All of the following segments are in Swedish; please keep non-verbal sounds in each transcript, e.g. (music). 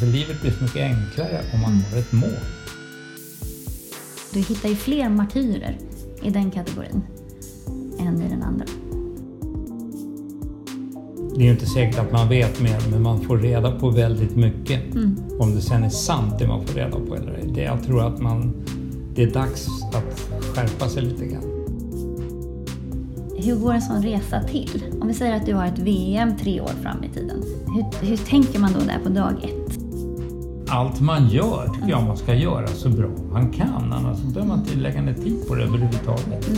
Alltså livet blir så mycket enklare om man har ett mål. Du hittar ju fler martyrer i den kategorin än i den andra. Det är ju inte säkert att man vet mer, men man får reda på väldigt mycket. Om det sen är sant det man får reda på eller ej. Jag tror att man, det är dags att skärpa sig lite grann. Hur går en sån resa till? Om vi säger att du har ett VM tre år fram i tiden. Hur, hur tänker man då där på dag ett? Allt man gör tycker jag man ska göra så bra man kan. Annars behöver man inte lägga ner tid på det överhuvudtaget.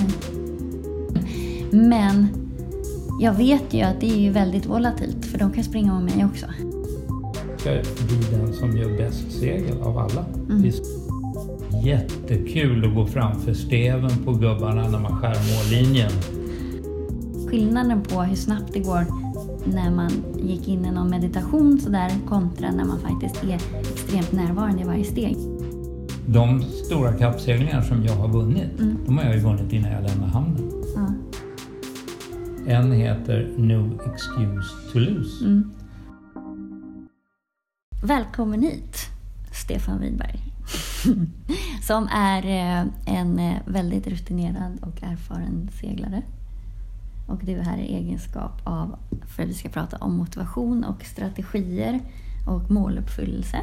Men jag vet ju att det är ju väldigt volatilt för de kan springa med mig också. ska bli den som gör bäst segel av alla. Det är jättekul att gå framför steven på gubbarna när man skär mållinjen. Skillnaden på hur snabbt det går när man gick in i någon meditation sådär kontra när man faktiskt är extremt närvarande i varje steg. De stora kappseglingar som jag har vunnit, de har jag ju vunnit innan jag lämnade hamnen. Ja. En heter No Excuse to Lose. Välkommen hit, Stefan Wiberg. (laughs) Som är eh, en eh, väldigt rutinerad och erfaren seglare. Och du är här i egenskap av, för att vi ska prata om motivation och strategier och måluppfyllelse.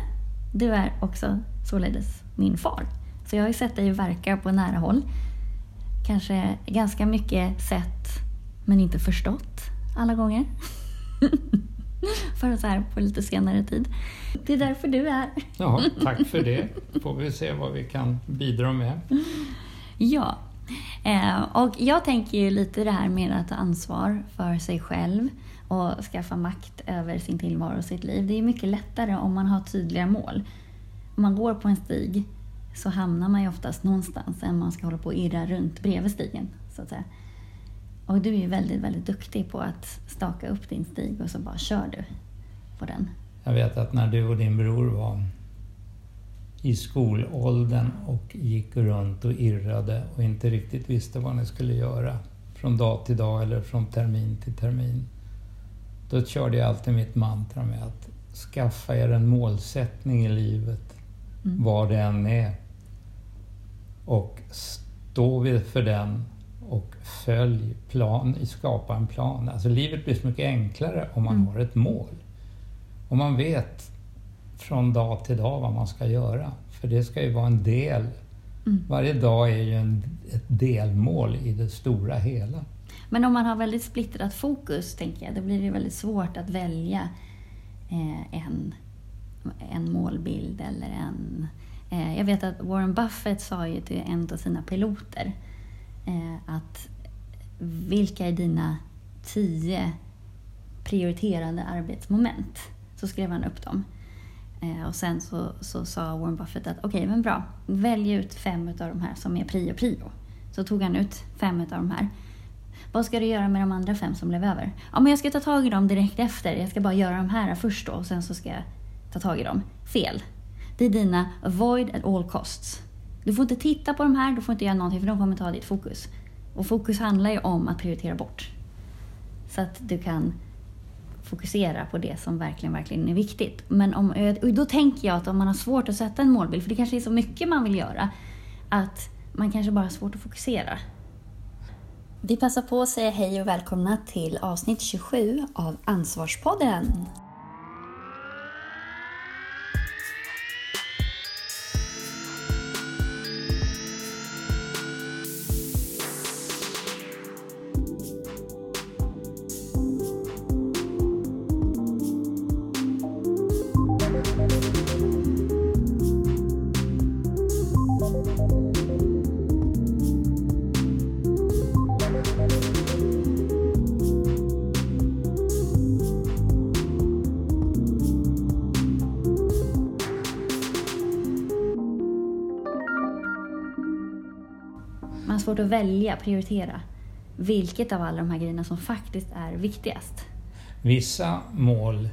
Du är också således min far. Så jag har ju sett dig verka på nära håll. Kanske ganska mycket sett men inte förstått alla gånger. (laughs) för så här på lite senare tid. Det är därför du är här. Ja, (laughs) tack för det. Får vi se vad vi kan bidra med. Ja. Eh, och jag tänker ju lite det här med att ta ansvar för sig själv och skaffa makt över sin tillvaro och sitt liv. Det är mycket lättare om man har tydliga mål. Om man går på en stig så hamnar man ju oftast någonstans än man ska hålla på och irra runt bredvid stigen. Så att säga. Och du är ju väldigt, väldigt duktig på att staka upp din stig och så bara kör du på den. Jag vet att när du och din bror var i skolåldern och gick runt och irrade och inte riktigt visste vad ni skulle göra från dag till dag eller från termin till termin. Då körde jag alltid mitt mantra med att skaffa er en målsättning i livet, vad det än är. Och stå vid för den och följ plan, skapa en plan. Alltså livet blir så mycket enklare om man har ett mål. Om man vet från dag till dag vad man ska göra. För det ska ju vara en del. Varje dag är ju en, ett delmål i det stora hela. Men om man har väldigt splittrat fokus, tänker jag, då blir det väldigt svårt att välja eh, en, en målbild eller en... Eh, jag vet att Warren Buffett sa ju till en av sina piloter eh, att vilka är dina tio prioriterade arbetsmoment? Så skrev han upp dem. Eh, och sen så, så sa Warren Buffett att okej, men bra, välj ut fem av de här som är prio prio. Så tog han ut fem av de här. Vad ska du göra med de andra fem som blev över? Ja, men jag ska ta tag i dem direkt efter. Jag ska bara göra de här först då och sen så ska jag ta tag i dem. Fel. Det är dina avoid at all costs. Du får inte titta på de här, du får inte göra någonting för de kommer ta ditt fokus. Och fokus handlar ju om att prioritera bort. Så att du kan fokusera på det som verkligen, verkligen är viktigt. Men om, och då tänker jag att om man har svårt att sätta en målbild, för det kanske är så mycket man vill göra, att man kanske bara har svårt att fokusera. Vi passar på att säga hej och välkomna till avsnitt 27 av Ansvarspodden. Välja, prioritera. Vilket av alla de här grejerna som faktiskt är viktigast. Vissa mål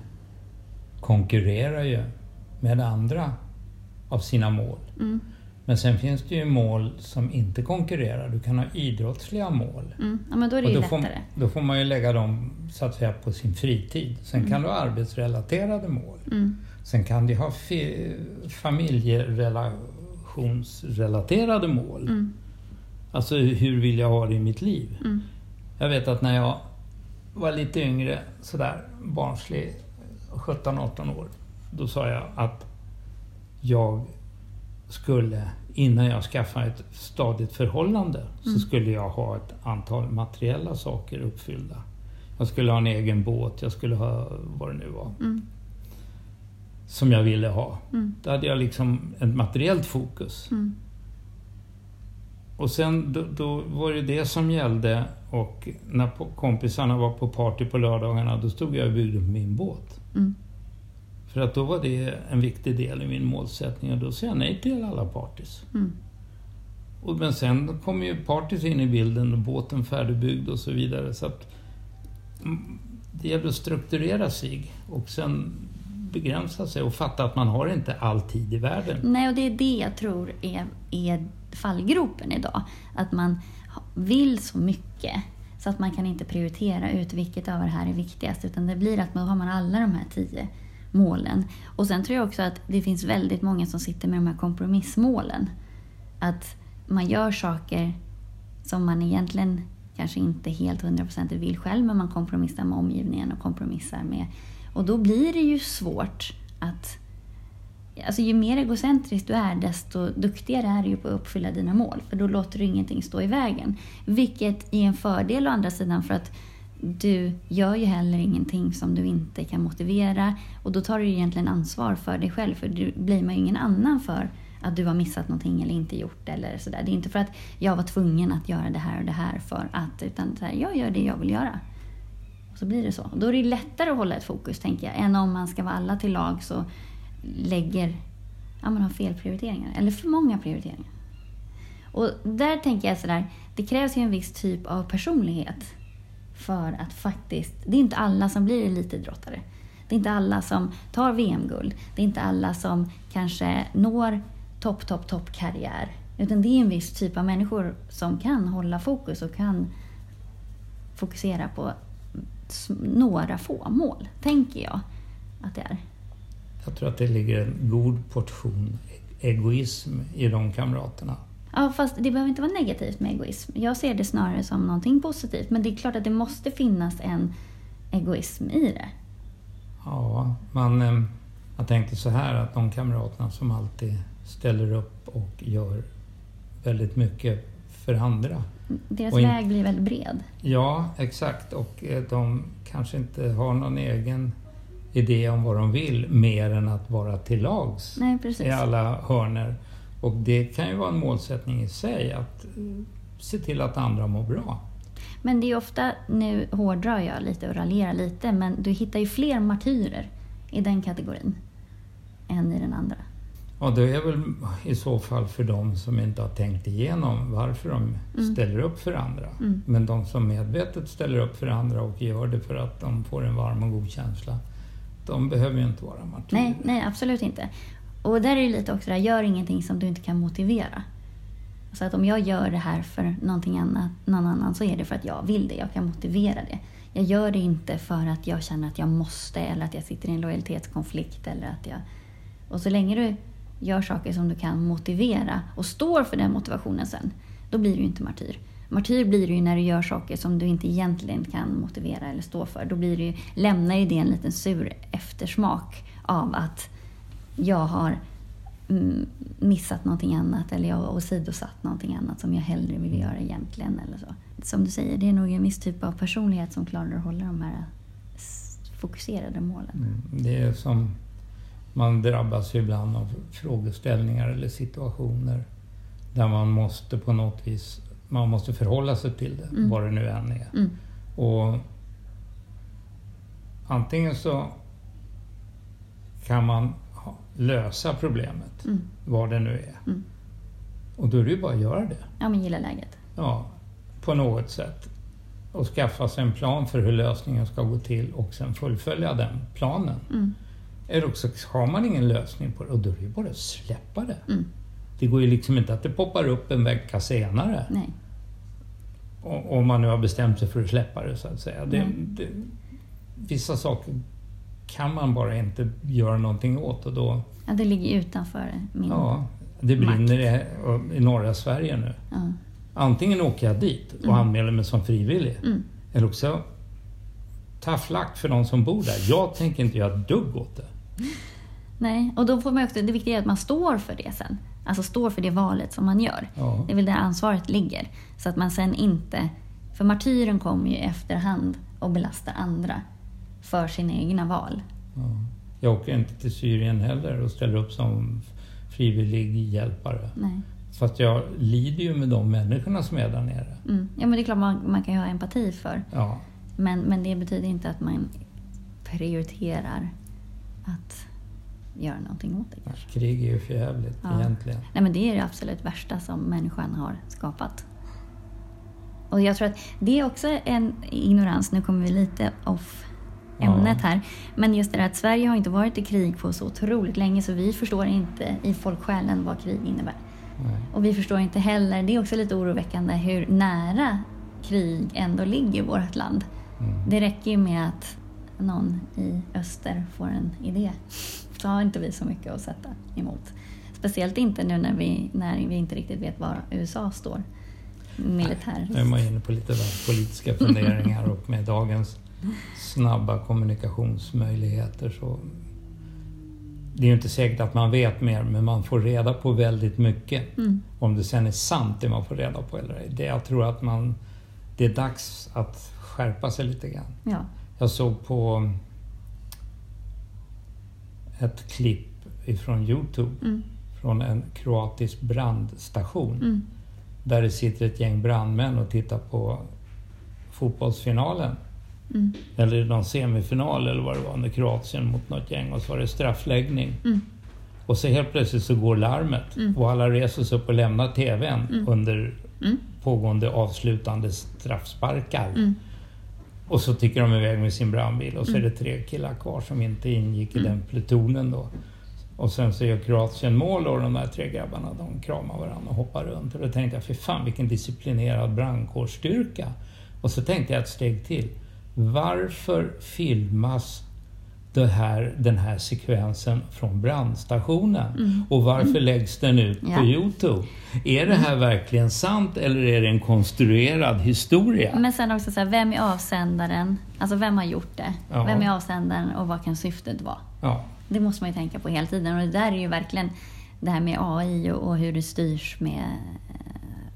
konkurrerar ju med andra av sina mål. Men sen finns det ju mål som inte konkurrerar. Du kan ha idrottsliga mål. Mm. Ja, men då är det ju då lättare. får, då får man ju lägga dem så att säga på sin fritid. Sen kan du ha arbetsrelaterade mål. Mm. Sen kan du ha familjerelationsrelaterade mål. Alltså hur vill jag ha det i mitt liv? Mm. Jag vet att när jag var lite yngre, sådär barnslig, 17-18 år, då sa jag att jag skulle, innan jag skaffade ett stadigt förhållande, Mm. så skulle jag ha ett antal materiella saker uppfyllda. Jag skulle ha en egen båt, jag skulle ha vad det nu var, Mm. som jag ville ha. Mm. Då hade jag liksom ett materiellt fokus. Mm. Och sen då, då var det det som gällde och när kompisarna var på party på lördagarna då stod jag och byggde upp min båt. Mm. För att då var det en viktig del i min målsättning och då sa jag nej till alla partys. Mm. Och, men sen kom ju partys in i bilden och båten färdigbyggd och så vidare. Så att, mm, det gäller att strukturera sig och sen begränsa sig och fatta att man har inte all tid i världen. Nej, och det är det jag tror är, är fallgropen idag. Att man vill så mycket så att man kan inte prioritera ut vilket av det här är viktigast. Utan det blir att man har man alla de här tio målen. Och sen tror jag också att det finns väldigt många som sitter med de här kompromissmålen. Att man gör saker som man egentligen kanske inte helt hundraprocentigt vill själv, men man kompromissar med omgivningen och kompromissar med... Och då blir det ju svårt att Alltså ju mer egocentrisk du är, desto duktigare är du ju på att uppfylla dina mål. För då låter du ingenting stå i vägen. Vilket är en fördel å andra sidan för att du gör ju heller ingenting som du inte kan motivera. Och då tar du ju egentligen ansvar för dig själv. För du blir man ju ingen annan för att du har missat någonting eller inte gjort eller sådär. Det är inte för att jag var tvungen att göra det här och det här för att. Utan så här, jag gör det jag vill göra. Och så blir det så. Och då är det lättare att hålla ett fokus, tänker jag, än om man ska vara alla till lag så lägger, ja man har fel prioriteringar, eller för många prioriteringar. Och där tänker jag sådär, det krävs ju en viss typ av personlighet för att faktiskt, det är inte alla som blir elitidrottare. Det är inte alla som tar VM-guld. Det är inte alla som kanske når topp, topp, topp karriär. Utan det är en viss typ av människor som kan hålla fokus och kan fokusera på några få mål, tänker jag att det är. Jag tror att det ligger en god portion egoism i de kamraterna. Ja, fast det behöver inte vara negativt med egoism. Jag ser det snarare som någonting positivt. Men det är klart att det måste finnas en egoism i det. Ja, man, eh, jag tänkte så här att de kamraterna som alltid ställer upp och gör väldigt mycket för andra. Deras in- väg blir väldigt bred. Ja, exakt. Och eh, de kanske inte har någon egen idé om vad de vill mer än att vara till lags Nej, i alla hörner. Och det kan ju vara en målsättning i sig att eh, se till att andra mår bra. Men det är ofta, nu hårdrar jag lite och raljerar lite, men du hittar ju fler martyrer i den kategorin än i den andra. Och det är väl i så fall för de som inte har tänkt igenom varför de Mm. ställer upp för andra. Mm. Men de som medvetet ställer upp för andra och gör det för att de får en varm och god känsla, de behöver ju inte vara martyrer. Nej, nej, absolut inte. Och där är det lite också det här, gör ingenting som du inte kan motivera. Så att om jag gör det här för någonting annat, någon annan så är det för att jag vill det, jag kan motivera det. Jag gör det inte för att jag känner att jag måste eller att jag sitter i en lojalitetskonflikt eller att jag... Och så länge du gör saker som du kan motivera och står för den motivationen sen, då blir du ju inte martyr. Martyr blir du ju när du gör saker som du inte egentligen kan motivera eller stå för. Då blir det ju, lämnar ju det en liten sur eftersmak av att jag har mm, missat någonting annat eller jag har åsidosatt någonting annat som jag hellre vill göra egentligen. Eller så. Som du säger, det är nog en viss typ av personlighet som klarar att hålla de här fokuserade målen. Mm, Det är som man drabbas ibland av frågeställningar eller situationer där man måste på något vis man måste förhålla sig till det, Mm. vad det nu än är. Mm. Och antingen så kan man lösa problemet, Mm. vad det nu är. Mm. Och då är det ju bara att göra det. Ja, men gilla läget. Ja, på något sätt. Och skaffa sig en plan för hur lösningen ska gå till och sen fullfölja den planen. Mm. Eller också har man ingen lösning på det och då är det ju bara att släppa det. Mm. Det går ju liksom inte att det poppar upp en vecka senare. Nej. Om man nu har bestämt sig för att släppa det så att säga. Det, Nej. det, vissa saker kan man bara inte göra någonting åt och då, Ja, det ligger utanför min... ja, det brinner i, i norra Sverige nu. Ja. Antingen åker jag dit och Mm. anmäler mig som frivillig. Mm. Eller också tough luck för de som bor där. Jag tänker inte göra ett dugg åt det. (laughs) Nej, och då får man också, det viktiga är att man står för det sen. Alltså står för det valet som man gör. Ja. Det är väl där ansvaret ligger. Så att man sen inte... För martyren kommer ju i efterhand och belastar andra för sina egna val. Ja. Jag åker inte till Syrien heller och ställer upp som frivillig hjälpare. Nej. Fast jag lider ju med de människorna som är där nere. Mm. Ja, men det är klart man, man kan ju ha empati för. Ja, Men, men det betyder inte att man prioriterar att göra någonting åt det. kanske. krig är ju för jävligt Ja. egentligen. Nej, men det är det absolut värsta som människan har skapat. Och jag tror att det är också en ignorans, nu kommer vi lite off ämnet Ja. här. Men just det där att Sverige har inte varit i krig på så otroligt länge så vi förstår inte i folksjälen vad krig innebär. Nej. Och vi förstår inte heller, det är också lite oroväckande, hur nära krig ändå ligger vårt land. Mm. Det räcker ju med att någon i öster får en idé. Så har inte vi så mycket att sätta emot. Speciellt inte nu när vi, när vi inte riktigt vet var USA står militäriskt. Nu är man inne på lite politiska funderingar och med dagens snabba kommunikationsmöjligheter så det är ju inte säkert att man vet mer men man får reda på väldigt mycket. Mm. Om det sen är sant det man får reda på eller ej. Det, jag tror att man, det är dags att skärpa sig lite grann. Ja. Jag såg på ett klipp ifrån Youtube Mm. från en kroatisk brandstation. Mm. Där det sitter ett gäng brandmän och tittar på fotbollsfinalen. Mm. Eller någon semifinal eller vad det var, när Kroatien mot något gäng och så var det straffläggning. Mm. Och så helt plötsligt så går larmet Mm. och alla reser sig upp och lämnar TVn Mm. under pågående avslutande straffsparkar. Och så tickar de iväg med sin brandbil och så är Mm. det tre killar kvar som inte ingick i Mm. den plutonen då. Och sen så gör Kroatien mål och de där tre grabbarna de kramar varandra och hoppar runt. Och då tänkte jag, för fan vilken disciplinerad brandkårsstyrka. Och så tänkte jag ett steg till. Varför filmas det här, den här sekvensen från brandstationen? Mm. Och varför läggs den ut Ja. på Youtube? Är det här verkligen sant eller är det en konstruerad historia? Men sen också så här, vem är avsändaren? Alltså vem har gjort det? Ja. Vem är avsändaren och vad kan syftet vara? Ja. Det måste man ju tänka på hela tiden. Och det där är ju verkligen det här med AI och, och hur det styrs med... eh,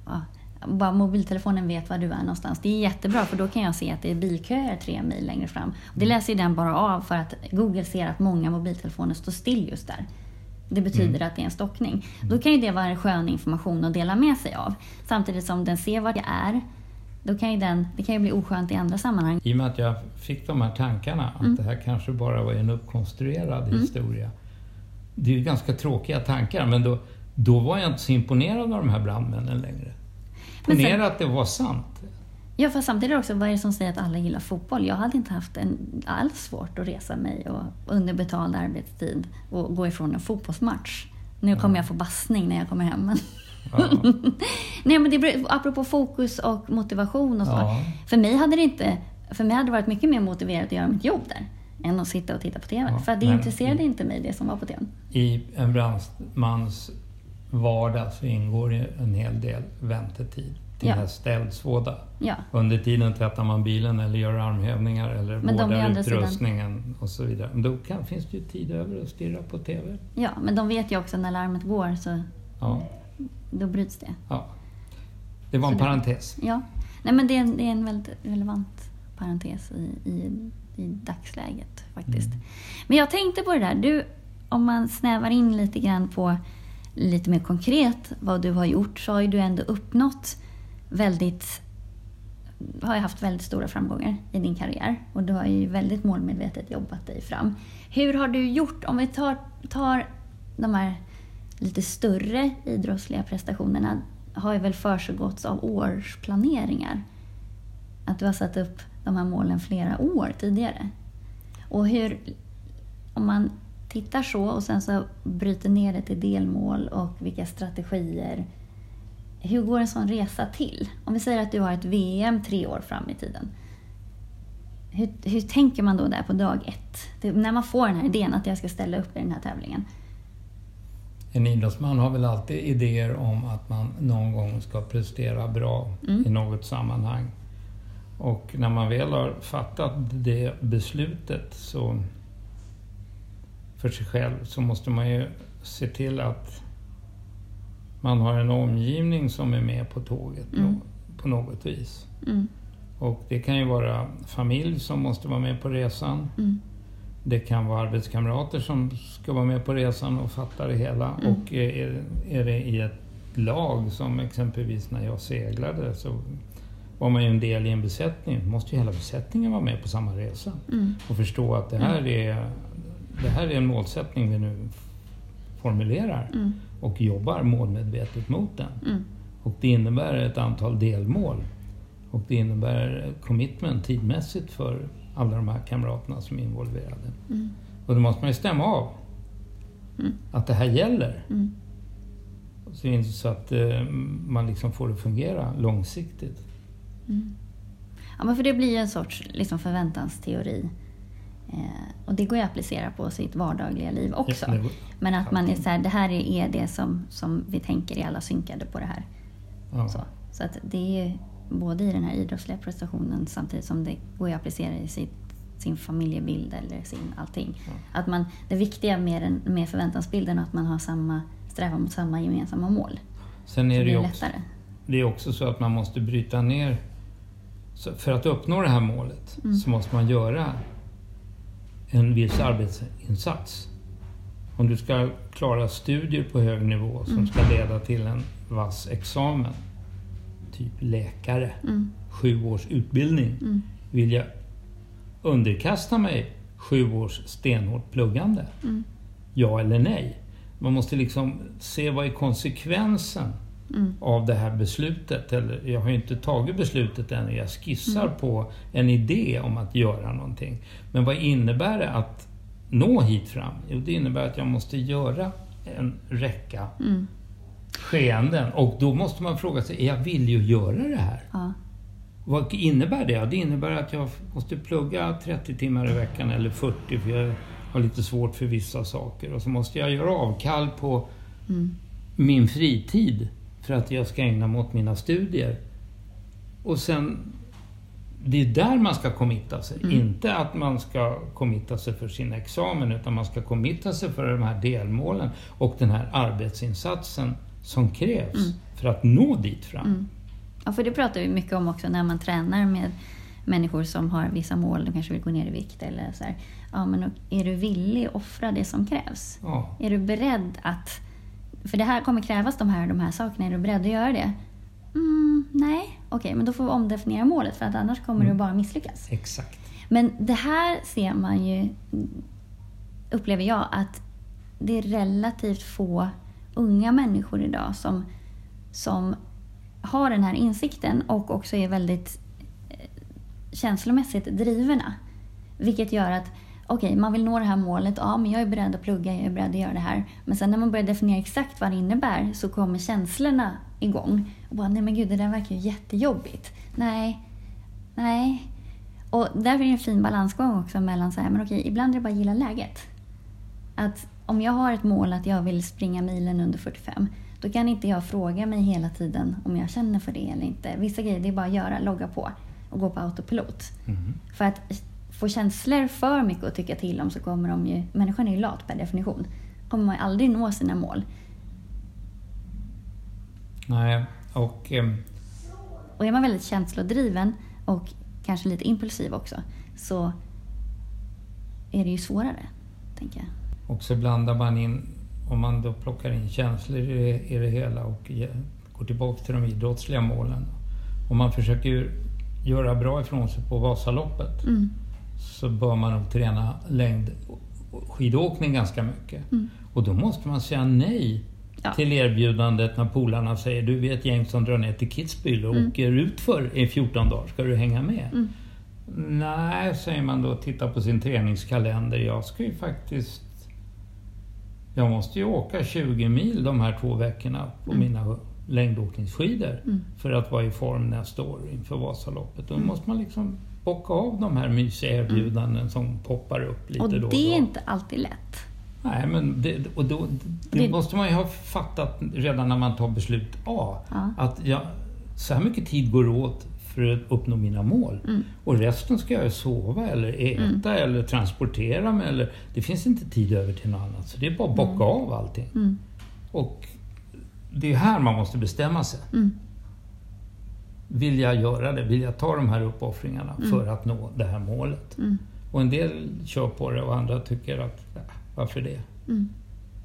Ja, bara mobiltelefonen vet var du är någonstans. Det är jättebra för då kan jag se att det är bilköer tre mil längre fram. Det läser ju den bara av för att Google ser att många mobiltelefoner står still just där. Det betyder Mm. att det är en stockning. Då kan ju det vara en skön information att dela med sig av. Samtidigt som den ser var jag är. Då kan ju den, det kan ju bli oskönt i andra sammanhang. I och med att jag fick de här tankarna att Mm. det här kanske bara var en uppkonstruerad historia. Det är ju ganska tråkiga tankar men då, då var jag inte så imponerad av de här brandmännen längre. Men sen- Ponera att det var sant. Ja, fast samtidigt också, vad är det som säger att alla gillar fotboll? Jag hade inte haft en, alls svårt att resa mig och under betald arbetstid och gå ifrån en fotbollsmatch. Nu kommer jag få bassning när jag kommer hem. Men Ja. (laughs) Nej, men det beror, apropå fokus och motivation och så. Ja. För mig hade det inte, för mig hade det varit mycket mer motiverat att göra mitt jobb där än att sitta och titta på TV. Ja, för det intresserade inte mig, det som var på TV. I en brandmans vardag så ingår ju en hel del väntetid till Ja. nästa eldsvåda. Ja. Under tiden tvättar man bilen eller gör armhävningar eller Men vårdar andra sidan- utrustningen och så vidare. Men då kan, finns det ju tid över att stirra på TV. ja, men de vet ju också när larmet går så Ja, då bryts det. ja. Det var en Så det- parentes. Ja, nej men det är en, det är en väldigt relevant parentes i, i, i dagsläget faktiskt. Mm. Men jag tänkte på det där, du, om man snävar in lite grann på lite mer konkret vad du har gjort så har ju du ändå uppnått väldigt har ju haft väldigt stora framgångar i din karriär och du har ju väldigt målmedvetet jobbat dig fram. Hur har du gjort, om vi tar, tar de här lite större idrottsliga prestationerna har ju väl försiggåtts av årsplaneringar. Att du har satt upp de här målen flera år tidigare. Och hur, om man tittar så och sen så bryter ner det till delmål och vilka strategier. Hur går en sån resa till? Om vi säger att du har ett VM tre år fram i tiden. Hur, hur tänker man då där på dag ett? Det, när man får den här idén att jag ska ställa upp i den här tävlingen. En idrottsman har väl alltid idéer om att man någon gång ska prestera bra mm. i något sammanhang. Och när man väl har fattat det beslutet så för sig själv så måste man ju se till att man har en omgivning som är med på tåget mm. på något vis. Mm. Och det kan ju vara familj som måste vara med på resan. Mm. Det kan vara arbetskamrater som ska vara med på resan och fatta det hela. Mm. Och är, är det i ett lag, som exempelvis när jag seglade, så var man ju en del i en besättning. Måste ju hela besättningen vara med på samma resa. Mm. Och förstå att det här, mm. är, det här är en målsättning vi nu formulerar mm. och jobbar målmedvetet mot den. Mm. Och det innebär ett antal delmål. Och det innebär commitment tidmässigt för alla de här kamraterna som är involverade. Mm. Och då måste man ju stämma av mm. att det här gäller. Mm. Så, så att eh, man liksom får det fungera långsiktigt. Mm. Ja, men för det blir en sorts liksom, förväntansteori. Eh, och det går ju att applicera på sitt vardagliga liv också. Men att man är så här, det här är det som, som vi tänker, är alla synkade på det här. Ja. Så, så att det är både i den här idrottsliga prestationen samtidigt som det går att applicera i sitt, sin familjebild eller sin allting. Ja. Att man, det viktiga med, den, med förväntansbilden är att man har samma strävan mot samma gemensamma mål. Sen är det, det också, lättare. det är också så att man måste bryta ner så för att uppnå det här målet mm. så måste man göra en viss arbetsinsats. Om du ska klara studier på hög nivå som mm. ska leda till en vass examen typ läkare, mm. sju års utbildning. Mm. Vill jag underkasta mig sju års stenhårt pluggande? Mm. Ja eller nej? Man måste liksom se vad är konsekvensen mm. av det här beslutet. Eller, jag har ju inte tagit beslutet än, jag skissar mm. på en idé om att göra någonting. Men vad innebär det att nå hit fram? Jo, det innebär att jag måste göra en räcka mm skeenden. Och då måste man fråga sig, jag villig att göra det här? Ja. Vad innebär det? Det innebär att jag måste plugga 30 timmar i veckan eller 40 för jag har lite svårt för vissa saker. Och så måste jag göra avkall på mm. min fritid för att jag ska ägna mig åt mina studier. Och sen, det är där man ska committa sig. Mm. Inte att man ska committa sig för sin examen utan man ska committa sig för de här delmålen och den här arbetsinsatsen som krävs mm. för att nå dit fram. Mm. Ja, för det pratar vi mycket om också när man tränar med människor som har vissa mål, de kanske vill gå ner i vikt eller så här. Ja, men är du villig att offra det som krävs? Ja. Är du beredd att... För det här kommer krävas de här de här sakerna, är du beredd att göra det? Mm, nej, okej, okay, men då får vi omdefiniera målet för att annars kommer mm. du bara misslyckas. Exakt. Men det här ser man ju, upplever jag, att det är relativt få unga människor idag som, som har den här insikten och också är väldigt eh, känslomässigt drivna. Vilket gör att okej, okay, man vill nå det här målet. Ja, men jag är beredd att plugga, jag är beredd att göra det här. Men sen när man börjar definiera exakt vad det innebär så kommer känslorna igång. Och bara, nej men gud, det där verkar ju jättejobbigt. Nej, nej. Och därför är det en fin balansgång också mellan så här, men okej, ibland är det bara att gilla läget. Att om jag har ett mål att jag vill springa milen under 45, då kan inte jag fråga mig hela tiden om jag känner för det eller inte. Vissa grejer det är bara att göra, logga på och gå på autopilot. Mm. För att få känslor för mycket att tycka till om så kommer de ju, människan är ju lat per definition, kommer man ju aldrig nå sina mål. Nej, och... Um... Och är man väldigt känslodriven och kanske lite impulsiv också, så är det ju svårare, tänker jag. Och så blandar man in, om man då plockar in känslor i det, i det hela och går tillbaka till de idrottsliga målen. Om man försöker göra bra ifrån sig på Vasaloppet mm. Så bör man nog träna längdskidåkning ganska mycket. Mm. Och då måste man säga nej ja. till erbjudandet när polarna säger du är ett gäng som drar ner till Kitzbühel och mm. åker ut för i 14 dagar, ska du hänga med? Mm. Nej, säger man då, titta på sin träningskalender. Jag ska ju faktiskt Jag måste ju åka 20 mil de här två veckorna på Mm. mina längdåkningsskidor Mm. för att vara i form nästa år inför Vasaloppet. Då måste man liksom bocka av de här mysiga erbjudanden som poppar upp lite Och då och det är då. inte alltid lätt. Nej, men det, och då, det, Det- måste man ju ha fattat redan när man tar beslut A. Ja. Att jag, så här mycket tid går åt för att uppnå mina mål. Mm. Och resten ska jag sova eller äta eller transportera mig. Eller, det finns inte tid över till något annat. Så det är bara att bocka av allting. Mm. Och det är här man måste bestämma sig. Mm. Vill jag göra det? Vill jag ta de här uppoffringarna för att nå det här målet? Mm. Och en del kör på det och andra tycker att, ja, varför det? Mm.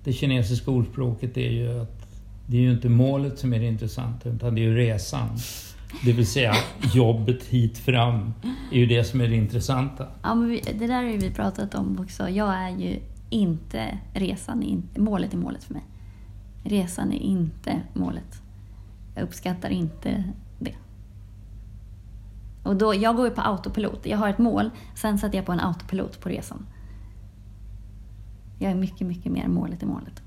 Det kinesiska ordspråket är ju att det är ju inte målet som är det intressanta utan det är ju resan. Det vill säga (laughs) jobbet hit fram är ju det som är det intressanta. Ja, men vi, det där har ju vi pratat om också. Jag är ju inte resan, är inte, målet är målet för mig. Resan är inte målet. Jag uppskattar inte. Och då, jag går ju på autopilot. Jag har ett mål, sen sätter jag på en autopilot på resan. Jag är mycket, mycket mer målet i målet.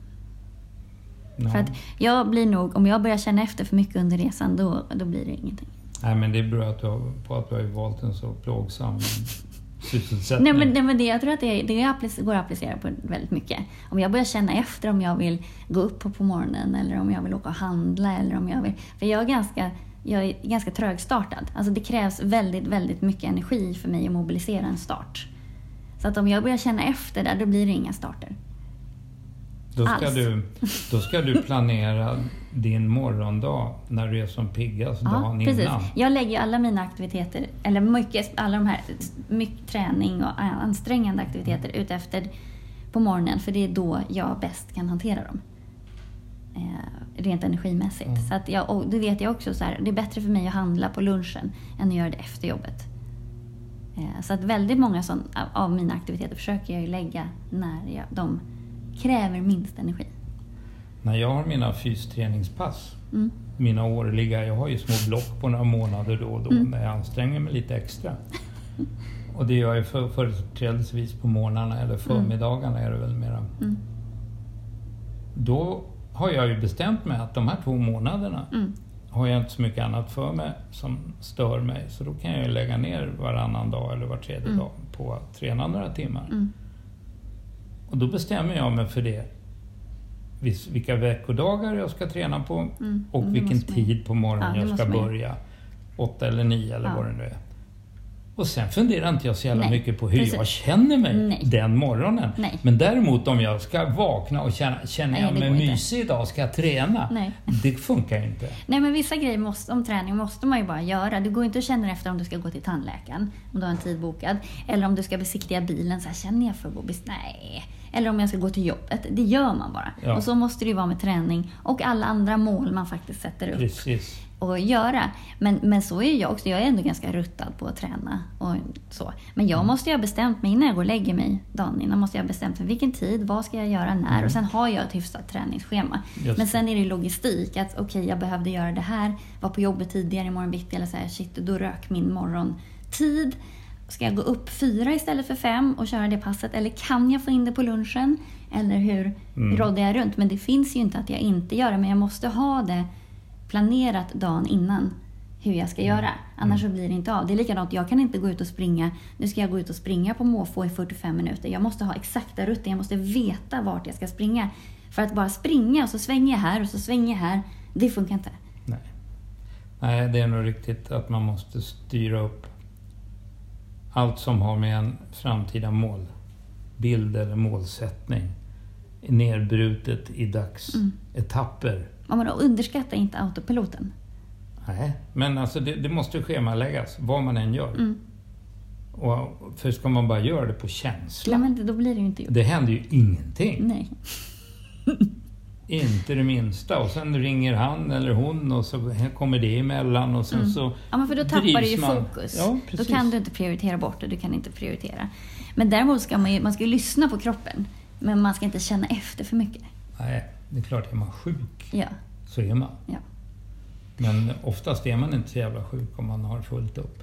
Ja. För att jag blir nog, om jag börjar känna efter för mycket under resan, då, då blir det ingenting. Nej men det beror att du har, på att du har valt en så plågsam (laughs) sysselsättning. Nej men, nej, men det, jag tror att det, det går att applicera på väldigt mycket. Om jag börjar känna efter om jag vill gå upp på, på morgonen eller om jag vill åka och handla eller om jag vill... För jag är ganska, jag är ganska trögstartad. Alltså det krävs väldigt, väldigt mycket energi för mig att mobilisera en start. Så att om jag börjar känna efter där, då blir det inga starter. Då ska, alls. du, (laughs) då ska du planera din morgondag när du är som piggast dagen precis. innan. Jag lägger alla mina aktiviteter, eller mycket, alla de här mycket träning och ansträngande aktiviteter ut efter på morgonen för det är då jag bäst kan hantera dem. Eh, rent energimässigt. Mm. Så att jag, och det vet jag också, så här, det är bättre för mig att handla på lunchen än att göra det efter jobbet. Eh, så att väldigt många sån, av- mina aktiviteter försöker jag lägga när jag, de kräver minst energi. När jag har mina fysträningspass, Mm. mina årliga, jag har ju små block på några månader då och då Mm. när jag anstränger mig lite extra. Och det gör jag för, företrädesvis på morgnarna eller förmiddagarna är det väl mera. Mm. Då har jag ju bestämt mig att de här två månaderna Mm. har jag inte så mycket annat för mig som stör mig. Så då kan jag ju lägga ner varannan dag eller var tredje Mm. dag på att träna några timmar. Mm. Och då bestämmer jag mig för det. Vilka veckodagar jag ska träna på Mm. och Mm, vilken tid på morgonen Ja, jag ska börja. Åtta eller nio eller Ja. vad det nu är. Och sen funderar inte jag så jävla Nej, mycket på hur precis. jag känner mig Nej. den morgonen. Nej. Men däremot om jag ska vakna och känna, känner jag det mig går inte. mysig idag, ska jag träna? Det funkar inte. Nej men vissa grejer måste, om träning måste man ju bara göra. Du går inte och känner efter om du ska gå till tandläkaren, om du har en tid bokad. Eller om du ska besiktiga bilen, så här, känner jag för att bes- Nej. Eller om jag ska gå till jobbet. Det gör man bara. Ja. Och så måste det ju vara med träning och alla andra mål man faktiskt sätter upp Precis. Och göra. Men, men så är jag också. Jag är ändå ganska ruttad på att träna och så. Men jag måste ju ha bestämt mig innan jag går och lägger mig dagen innan. Måste jag ha bestämt mig vilken tid, vad ska jag göra när? Och sen har jag ett hyfsat träningsschema. Just Men sen är det logistik. Att okej, jag behövde göra det här. Var på jobbet tidigare imorgon bitti. Eller så här, shit, då rök min morgontid. Ska jag gå upp fyra istället för fem och köra det passet? Eller kan jag få in det på lunchen? Eller hur Mm. råddar jag runt? Men det finns ju inte att jag inte gör det. Men jag måste ha det planerat dagen innan hur jag ska göra. Annars så blir det inte av. Det är likadant, jag kan inte gå ut och springa. Nu ska jag gå ut och springa på måfå i 45 minuter. Jag måste ha exakta rutter. Jag måste veta vart jag ska springa. För att bara springa och så svänger jag här och så svänger jag här. Det funkar inte. Nej. Nej, det är nog riktigt att man måste styra upp allt som har med en framtida målbild eller målsättning nerbrutet i dagsetapper. Man bara underskatta inte autopiloten. Nej, men alltså det, det måste schemaläggas vad man än gör. Mm. Och, för ska man bara göra det på känsla, Ja, men då blir det ju inte gjort. det händer ju ingenting. Nej. Inte det minsta. Och sen ringer han eller hon och så kommer det emellan och sen så Mm. Ja, men för då tappar du ju man. fokus. Ja, då kan du inte prioritera bort det, du kan inte prioritera. Men däremot ska man ju, man ska ju lyssna på kroppen. Men man ska inte känna efter för mycket. Nej, det är klart, är man sjuk Ja, så är man. ja. Men oftast är man inte så jävla sjuk om man har fullt upp.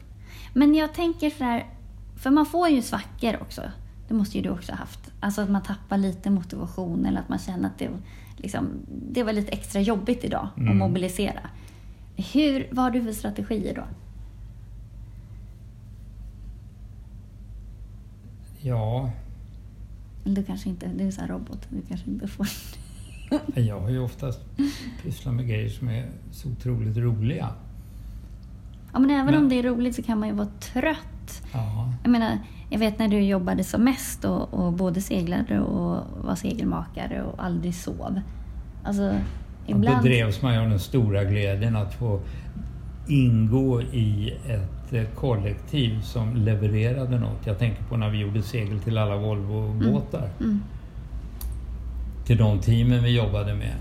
Men jag tänker så här, för man får ju svackor också. Det måste ju du också ha haft. Alltså att man tappar lite motivation eller att man känner att det, liksom, det var lite extra jobbigt idag att Mm. mobilisera. Hur, vad har du för strategier då? Ja, Eller du kanske inte, du är så robot, du kanske inte får... (laughs) jag har ju oftast pysslat med grejer som är så otroligt roliga. Ja, men även Men- om det är roligt så kan man ju vara trött. Ja, Jag menar, jag vet när du jobbade som mest och, och både seglade och var segelmakare och aldrig sov. Alltså, ibland... drevs man ju av den stora glädjen att få ingå i ett eh, kollektiv som levererade något. Jag tänker på när vi gjorde segel till alla Volvo-båtar. Mm. Till de teamen vi jobbade med.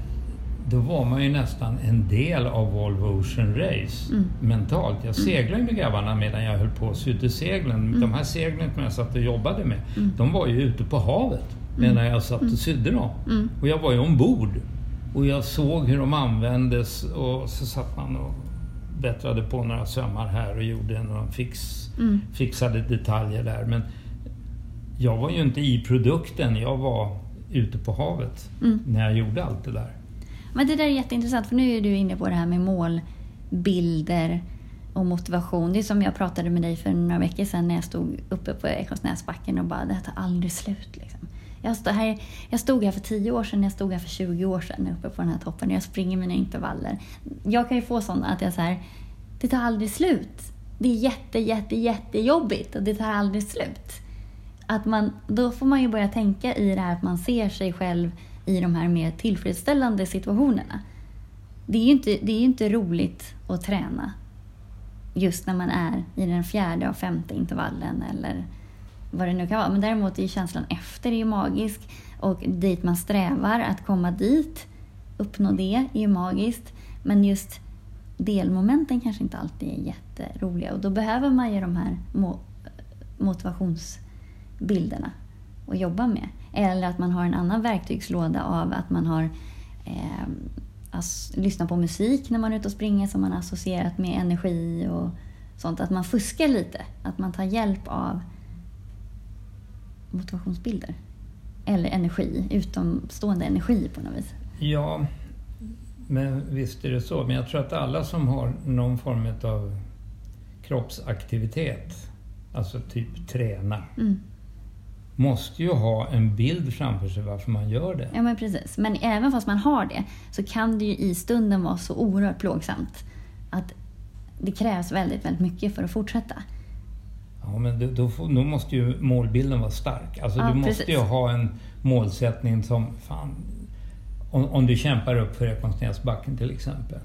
Då var man ju nästan en del av Volvo Ocean Race Mm. mentalt. Jag seglade ju med grabbarna medan jag höll på att sy ut seglen. De här seglen som jag satt och jobbade med, Mm. de var ju ute på havet medan jag satt och sydde dem. Mm. Och jag var ju ombord. Och jag såg hur de användes och så satt man och bättrade på några sömmar här och gjorde några fix, Mm. fixade detaljer där. Men jag var ju inte i produkten, jag var ute på havet Mm. när jag gjorde allt det där. Men det där är jätteintressant för nu är du inne på det här med målbilder och motivation. Det är som jag pratade med dig för några veckor sedan när jag stod uppe på Ekonsnäsbacken och bara det här tar aldrig slut. Liksom. Jag, stod här, jag stod här för 10 år sedan, jag stod här för 20 år sedan uppe på den här toppen och jag springer mina intervaller. Jag kan ju få sådana att jag så här, det tar aldrig slut. Det är jätte, jätte, jättejobbigt och det tar aldrig slut. Att man, då får man ju börja tänka i det här att man ser sig själv i de här mer tillfredsställande situationerna. Det är ju inte, det är inte roligt att träna just när man är i den fjärde och femte intervallen eller vad det nu kan vara. Men däremot är ju känslan efter är ju magisk och dit man strävar, att komma dit, uppnå det, är ju magiskt. Men just delmomenten kanske inte alltid är jätteroliga och då behöver man ju de här motivations motivationsbilderna att jobba med. Eller att man har en annan verktygslåda av att man har eh, ass- lyssnat på musik när man är ute och springer som man har associerat med energi och sånt. Att man fuskar lite. Att man tar hjälp av motivationsbilder. Eller energi, utomstående energi på något vis. Ja, men visst är det så. Men jag tror att alla som har någon form av kroppsaktivitet, alltså typ träna, Mm. Måste ju ha en bild framför sig varför man gör det. Ja men precis. Men även fast man har det så kan det ju i stunden vara så oerhört plågsamt att det krävs väldigt, väldigt mycket för att fortsätta. Ja, men då, då, får, då måste ju målbilden vara stark. Alltså Ja, du måste precis. ju ha en målsättning som, fan, om, om du kämpar upp för Ekonsnäsbacken till exempel,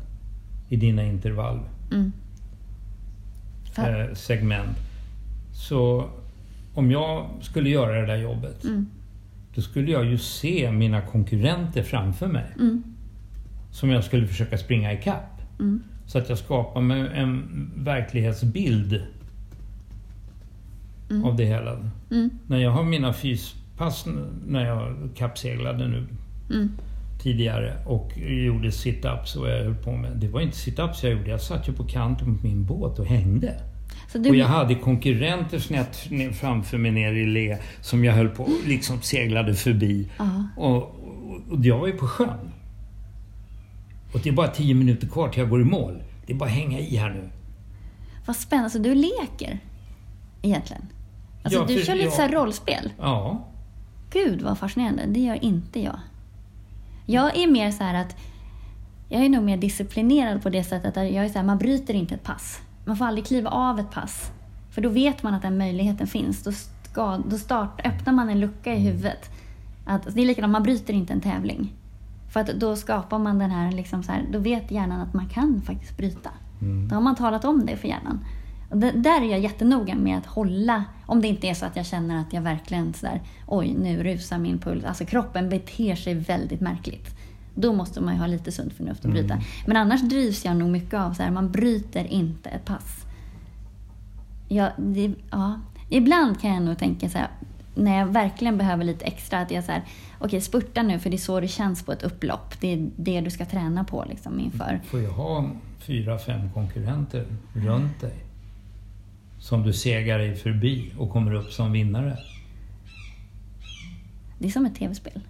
i dina intervall. Mm. Eh, segment. Så om jag skulle göra det där jobbet, mm. då skulle jag ju se mina konkurrenter framför mig. Mm. Som jag skulle försöka springa ikapp. Mm. Så att jag skapar mig en verklighetsbild Mm. av det hela. Mm. När jag har mina fyspass när jag kappseglade nu Mm. tidigare och gjorde sit-ups och jag höll på med. Det var inte sit-ups jag gjorde, jag satt ju på kanten på min båt och hängde. Du, Och jag hade konkurrenter snett framför mig nere i le som jag höll på liksom seglade förbi. Ja. Och, och, jag var ju på sjön. Och det är bara tio minuter kvar till jag går i mål. Det är bara att hänga i här nu. Vad spännande. Så du leker egentligen? Alltså Ja, du kör lite ja. så här rollspel? Ja. Gud vad fascinerande. Det gör inte jag. Jag är mer så att jag är nog mer disciplinerad på det sättet att jag är så här, man bryter inte ett pass. Man får aldrig kliva av ett pass. För då vet man att den möjligheten finns. Då, ska, då start, öppnar man en lucka i huvudet. Att, det är likadant, man bryter inte en tävling. För att då skapar man den här, liksom så här, då vet hjärnan att man kan faktiskt bryta. Mm. Då har man talat om det för hjärnan. Och det, där är jag jättenoga med att hålla, om det inte är så att jag känner att jag verkligen sådär, oj nu rusar min puls. Alltså kroppen beter sig väldigt märkligt. Då måste man ju ha lite sunt förnuft och bryta. Mm. Men annars drivs jag nog mycket av så här, man bryter inte ett pass. Ja, det, ja. Ibland kan jag nog tänka så här, när jag verkligen behöver lite extra, att jag så här, okej spurta nu för det är så det känns på ett upplopp. Det är det du ska träna på liksom inför. får ju ha fyra, fem konkurrenter runt dig. Som du segar dig förbi och kommer upp som vinnare. Det är som ett tv-spel.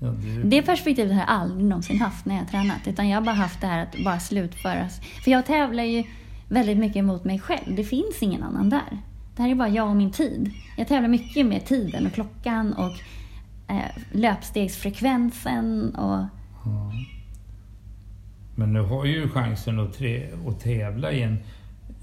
Ja, du, Det perspektivet har jag aldrig någonsin haft när jag har tränat. Utan jag har bara haft det här att bara slutföra. För jag tävlar ju väldigt mycket mot mig själv. Det finns ingen annan där. Det här är bara jag och min tid. Jag tävlar mycket med tiden och klockan och eh, löpstegsfrekvensen och ja. Men du har ju chansen att, att tävla i en,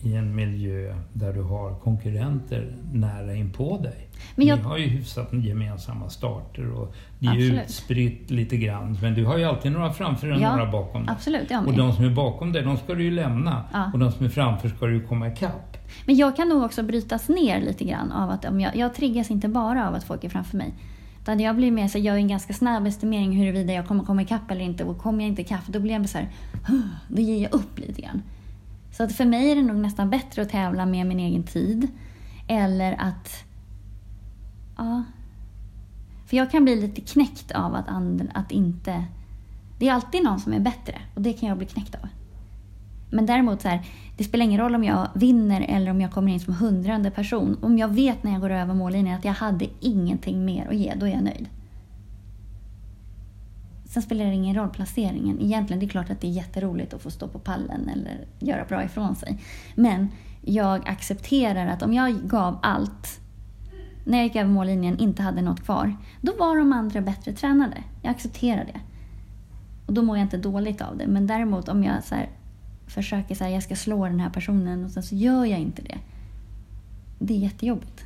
i en miljö där du har konkurrenter nära inpå dig. Men jag- Ni har ju hyfsat gemensamma starter och det är Absolut. utspritt lite grann. Men du har ju alltid några framför och Ja, några bakom dig. absolut, Och de som är bakom dig, de ska du ju lämna. Ja. Och de som är framför ska du ju komma ikapp. Men jag kan nog också brytas ner lite grann av att om jag, jag triggas inte bara av att folk är framför mig. Utan jag blir mer så jag gör en ganska snabb estimering huruvida jag kommer komma ikapp eller inte. Och kommer jag inte ikapp, då blir jag så här, då ger jag upp lite grann. Så att för mig är det nog nästan bättre att tävla med min egen tid. Eller att... Ja. För jag kan bli lite knäckt av att, and, att inte... Det är alltid någon som är bättre och det kan jag bli knäckt av. Men däremot så här, det spelar ingen roll om jag vinner eller om jag kommer in som hundrade person. Om jag vet när jag går över mållinjen att jag hade ingenting mer att ge, då är jag nöjd. Sen spelar det ingen roll placeringen. Egentligen det är klart att det är jätteroligt att få stå på pallen eller göra bra ifrån sig. Men jag accepterar att om jag gav allt när jag gick över mållinjen inte hade något kvar, då var de andra bättre tränade. Jag accepterar det. Och då mår jag inte dåligt av det. Men däremot om jag så här, försöker säga jag ska slå den här personen och sen så gör jag inte det. Det är jättejobbigt.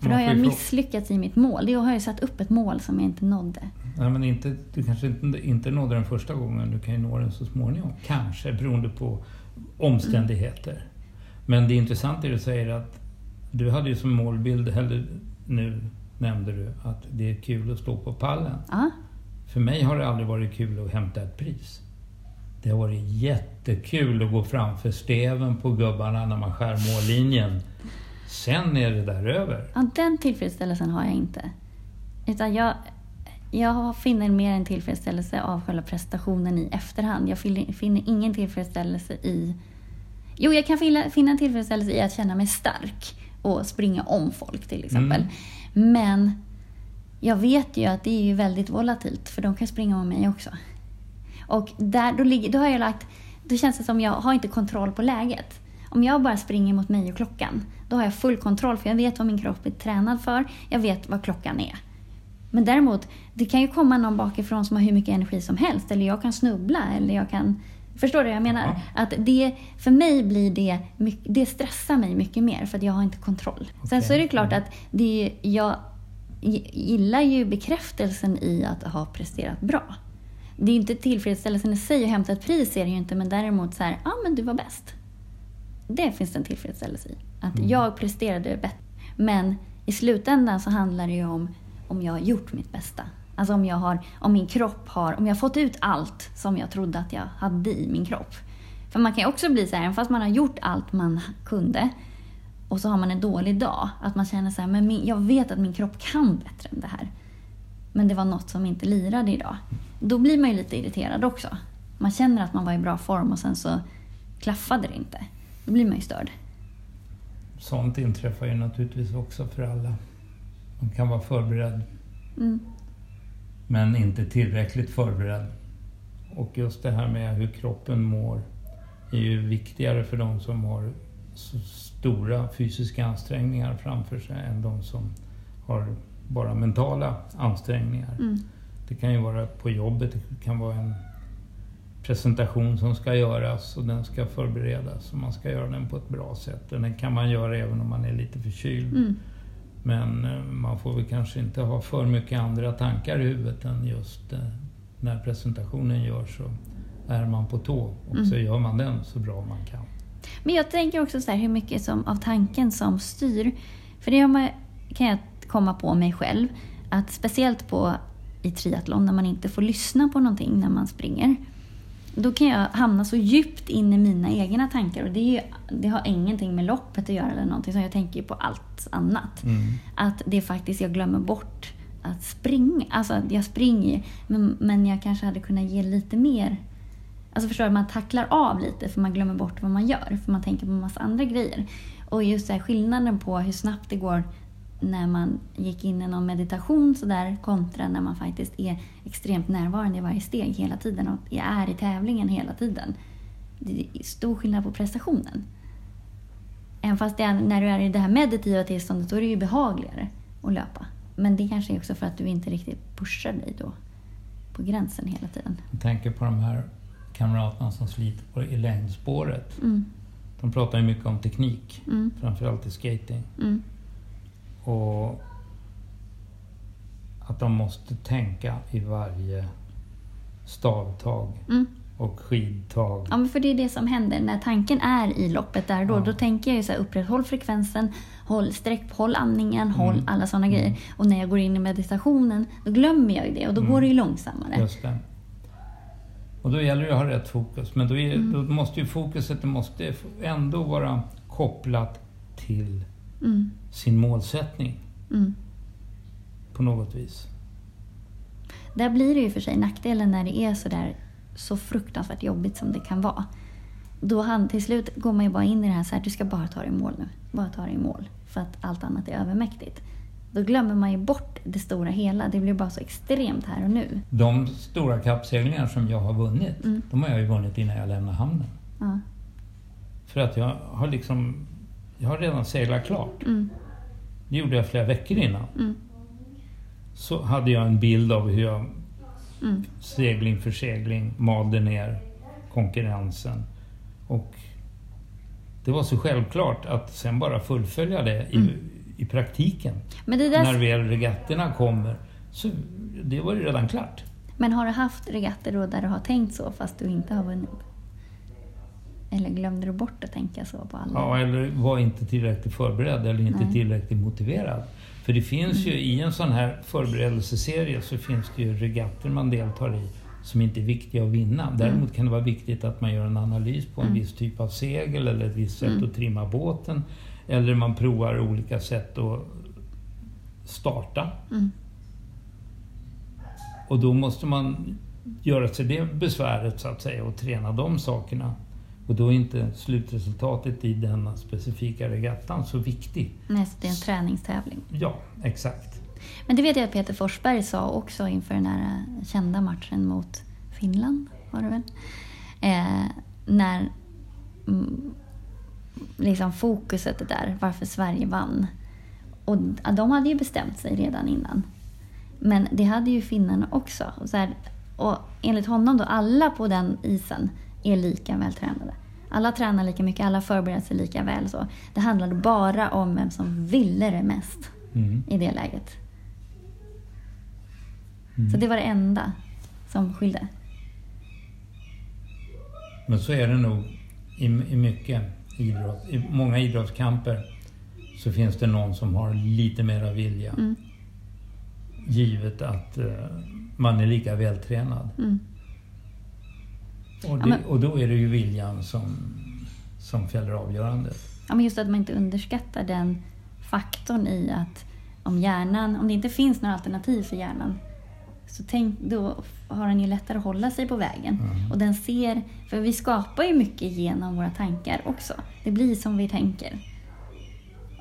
För då har jag misslyckats i mitt mål. Då har jag satt upp ett mål som jag inte nådde. Nej, men inte, du kanske inte, inte nådde den första gången, du kan ju nå den så småningom. Kanske, beroende på omständigheter. Men det intressanta är att du säger att du hade ju som målbild, eller nu nämnde du, att det är kul att stå på pallen. Ja, För mig har det aldrig varit kul att hämta ett pris. Det har varit jättekul att gå framför steven på gubbarna när man skär mållinjen. Sen är det där över. ja den tillfredsställelsen har jag inte. Utan jag, jag finner mer en tillfredsställelse av själva prestationen i efterhand. Jag finner, ingen tillfredsställelse i... Jo, jag kan finna, en tillfredsställelse i att känna mig stark och springa om folk till exempel. Men jag vet ju att det är ju väldigt volatilt för de kan springa om mig också. Och där, då, ligger, då har jag lagt... Då känns det som jag har inte kontroll på läget. Om jag bara springer mot mig och klockan, då har jag full kontroll för jag vet vad min kropp är tränad för. Jag vet vad klockan är. Men däremot, det kan ju komma någon bakifrån som har hur mycket energi som helst. Eller jag kan snubbla eller jag kan... Förstår du vad jag menar? Ja. Att det, för mig blir det, det stressar mig mycket mer för att jag har inte kontroll. Sen så är det klart att det, jag gillar ju bekräftelsen i att ha presterat bra. Det är inte tillfredsställelsen i sig att hämta ett pris är det ju inte, men däremot så här, ja men du var bäst. Det finns det en tillfredsställelse i. Att Mm. jag presterade bättre. Men i slutändan så handlar det ju om om jag har gjort mitt bästa. Alltså om jag har, om min kropp har, om jag har fått ut allt som jag trodde att jag hade i min kropp. För man kan ju också bli så här, även fast man har gjort allt man kunde och så har man en dålig dag, att man känner så här, men min, jag vet att min kropp kan bättre än det här. Men det var något som inte lirade idag. Då blir man ju lite irriterad också. Man känner att man var i bra form och sen så klaffade det inte. Då blir man ju störd. Sånt inträffar ju naturligtvis också för alla. Man kan vara förberedd Mm. men inte tillräckligt förberedd. Och just det här med hur kroppen mår är ju viktigare för de som har stora fysiska ansträngningar framför sig än de som har bara mentala ansträngningar. Mm. Det kan ju vara på jobbet, det kan vara en presentation som ska göras och den ska förberedas och man ska göra den på ett bra sätt. Och den kan man göra även om man är lite förkyld. Mm. Men eh, man får väl kanske inte ha för mycket andra tankar i huvudet än just eh, när presentationen görs så är man på tå och Mm. så gör man den så bra man kan. Men jag tänker också så här, hur mycket som, av tanken som styr. För det kan jag komma på mig själv. Att speciellt på, i triathlon när man inte får lyssna på någonting när man springer. Då kan jag hamna så djupt in i mina egna tankar. Och det, är ju, det har ingenting med loppet att göra eller någonting. Så jag tänker ju på allt annat. Mm. Att det är faktiskt, jag glömmer bort att springa. Alltså jag springer men, men jag kanske hade kunnat ge lite mer. Alltså förstår du, man tacklar av lite för man glömmer bort vad man gör. För man tänker på en massa andra grejer. Och just här skillnaden på hur snabbt det går när man gick in i någon meditation sådär kontra när man faktiskt är extremt närvarande i varje steg hela tiden och är i tävlingen hela tiden. Det är stor skillnad på prestationen. Även fast är, när du är i det här meditativa tillståndet då är det ju behagligare att löpa. Men det kanske är också för att du inte riktigt pushar dig då på gränsen hela tiden. Jag tänker på de här kamraterna som sliter på i längdspåret. Mm. De pratar ju mycket om teknik, mm. framförallt i skating. Mm. Och att de måste tänka i varje stavtag mm. och skidtag. Ja, men för det är det som händer när tanken är i loppet där då. Ja. Då tänker jag ju så här, upprätthåll frekvensen, håll sträck, håll andningen, mm. håll alla sådana mm. grejer. Och när jag går in i meditationen, då glömmer jag ju det och då går det ju långsammare. Just det. Och då gäller det att ha rätt fokus. Men då, är, mm. då måste ju fokuset det måste ändå vara kopplat till mm. sin målsättning. Mm. På något vis. Där blir det ju för sig nackdelen när det är så där så fruktansvärt jobbigt som det kan vara. Då han, till slut går man ju bara in i det här så här, du ska bara ta dig i mål nu. Bara ta dig i mål. För att allt annat är övermäktigt. Då glömmer man ju bort det stora hela. Det blir bara så extremt här och nu. De stora kappseglingar som jag har vunnit, mm. de har jag ju vunnit innan jag lämnade hamnen. Ja. För att jag har liksom, jag har redan seglat klart. Mm. Det gjorde jag flera veckor innan. Mm. Så hade jag en bild av hur jag mm. segling för segling malde ner konkurrensen. Och det var så självklart att sen bara fullfölja det i, mm i praktiken. Där... När väl regatterna kommer, så det var ju redan klart. Men har du haft regatter då där du har tänkt så fast du inte har vunnit? Eller glömde du bort att tänka så på alla? Ja, eller var inte tillräckligt förberedd eller inte Nej. tillräckligt motiverad. För det finns mm. ju i en sån här förberedelseserie så finns det ju regatter man deltar i som inte är viktiga att vinna. Däremot mm. kan det vara viktigt att man gör en analys på en mm. viss typ av segel eller ett visst sätt mm. att trimma båten. Eller man provar olika sätt att starta. Mm. Och då måste man göra sig det besväret så att säga och träna de sakerna. Och då är inte slutresultatet i denna specifika regattan så viktig. Nej, det är en träningstävling. Ja, exakt. Men det vet jag att Peter Forsberg sa också inför den här kända matchen mot Finland, var det väl? Eh, när mm, liksom fokuset är där, varför Sverige vann. Och de hade ju bestämt sig redan innan. Men det hade ju finnarna också. Och, så här, och enligt honom då, alla på den isen är lika vältränade. Alla tränar lika mycket, alla förbereder sig lika väl. Så. Det handlade bara om vem som ville det mest mm. i det läget. Mm. Så det var det enda som skilde. Men så är det nog i, i mycket idrott. I många idrottskamper så finns det någon som har lite mera vilja. Mm. Givet att uh, man är lika vältränad. Mm. Och, det, ja, men, och då är det ju viljan som, som fäller avgörandet. Ja, men just att man inte underskattar den faktorn i att om hjärnan, om det inte finns några alternativ för hjärnan så tänk, då har den ju lättare att hålla sig på vägen. Mm. Och den ser, för vi skapar ju mycket genom våra tankar också. Det blir som vi tänker.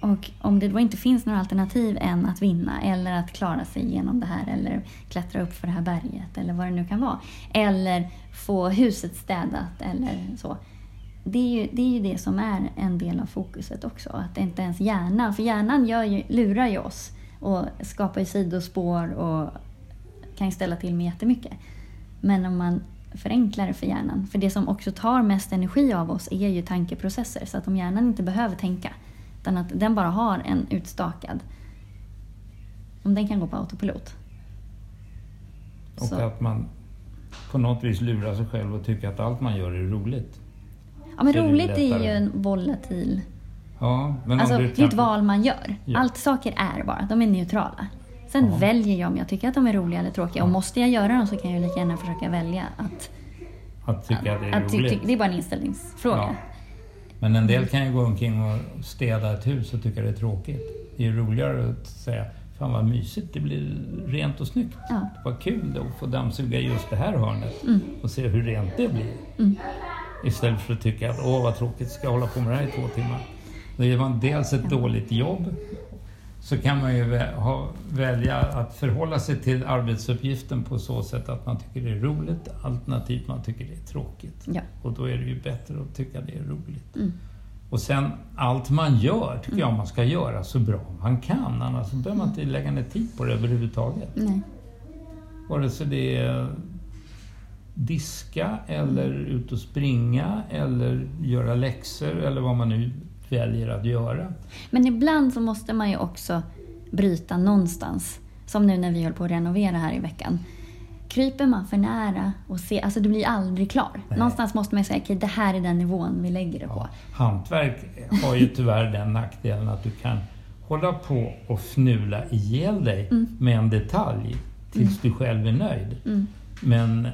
Och om det då inte finns några alternativ än att vinna eller att klara sig igenom det här eller klättra upp för det här berget eller vad det nu kan vara. Eller få huset städat eller så. Det är, ju, det är ju det som är en del av fokuset också. Att inte ens hjärnan, för hjärnan gör ju, lurar ju oss och skapar ju sidospår och kan ju ställa till med jättemycket. Men om man förenklar det för hjärnan, för det som också tar mest energi av oss är ju tankeprocesser. Så att om hjärnan inte behöver tänka, utan att den bara har en utstakad, om den kan gå på autopilot. Och så. att man på något vis lurar sig själv och tycker att allt man gör är roligt. Ja men roligt är, är ju en volatil... Ja, men alltså, det är ett val man gör. Ja. Allt saker är bara, de är neutrala. Sen ja. väljer jag om jag tycker att de är roliga eller tråkiga. Och måste jag göra dem så kan jag lika gärna försöka välja att... Att tycka att det är att, roligt. det är bara en inställningsfråga. Ja. Men en del kan ju gå omkring och städa ett hus och tycka det är tråkigt. Det är roligare att säga Fan vad mysigt, det blir rent och snyggt. Ja. Vad kul att få dammsuga just det här hörnet mm. och se hur rent det blir. Mm. Istället för att tycka att åh vad tråkigt, ska jag hålla på med det här i två timmar. Då gör man dels ett ja. dåligt jobb så kan man ju välja att förhålla sig till arbetsuppgiften på så sätt att man tycker det är roligt alternativt man tycker det är tråkigt. Ja. Och då är det ju bättre att tycka det är roligt. Mm. Och sen allt man gör tycker jag man ska göra så bra man kan. Annars så behöver man inte lägga ner tid på det överhuvudtaget. Nej. Vare sig det är diska eller ut och springa eller göra läxor eller vad man nu väljer att göra. Men ibland så måste man ju också bryta någonstans. Som nu när vi höll på att renovera här i veckan. Kryper man för nära och ser, alltså du blir aldrig klar. Nej. Någonstans måste man säga, okej det här är den nivån vi lägger det på. Hantverk har ju tyvärr den nackdelen att du kan hålla på och fnula ihjäl dig med en detalj tills du själv är nöjd. Mm. Men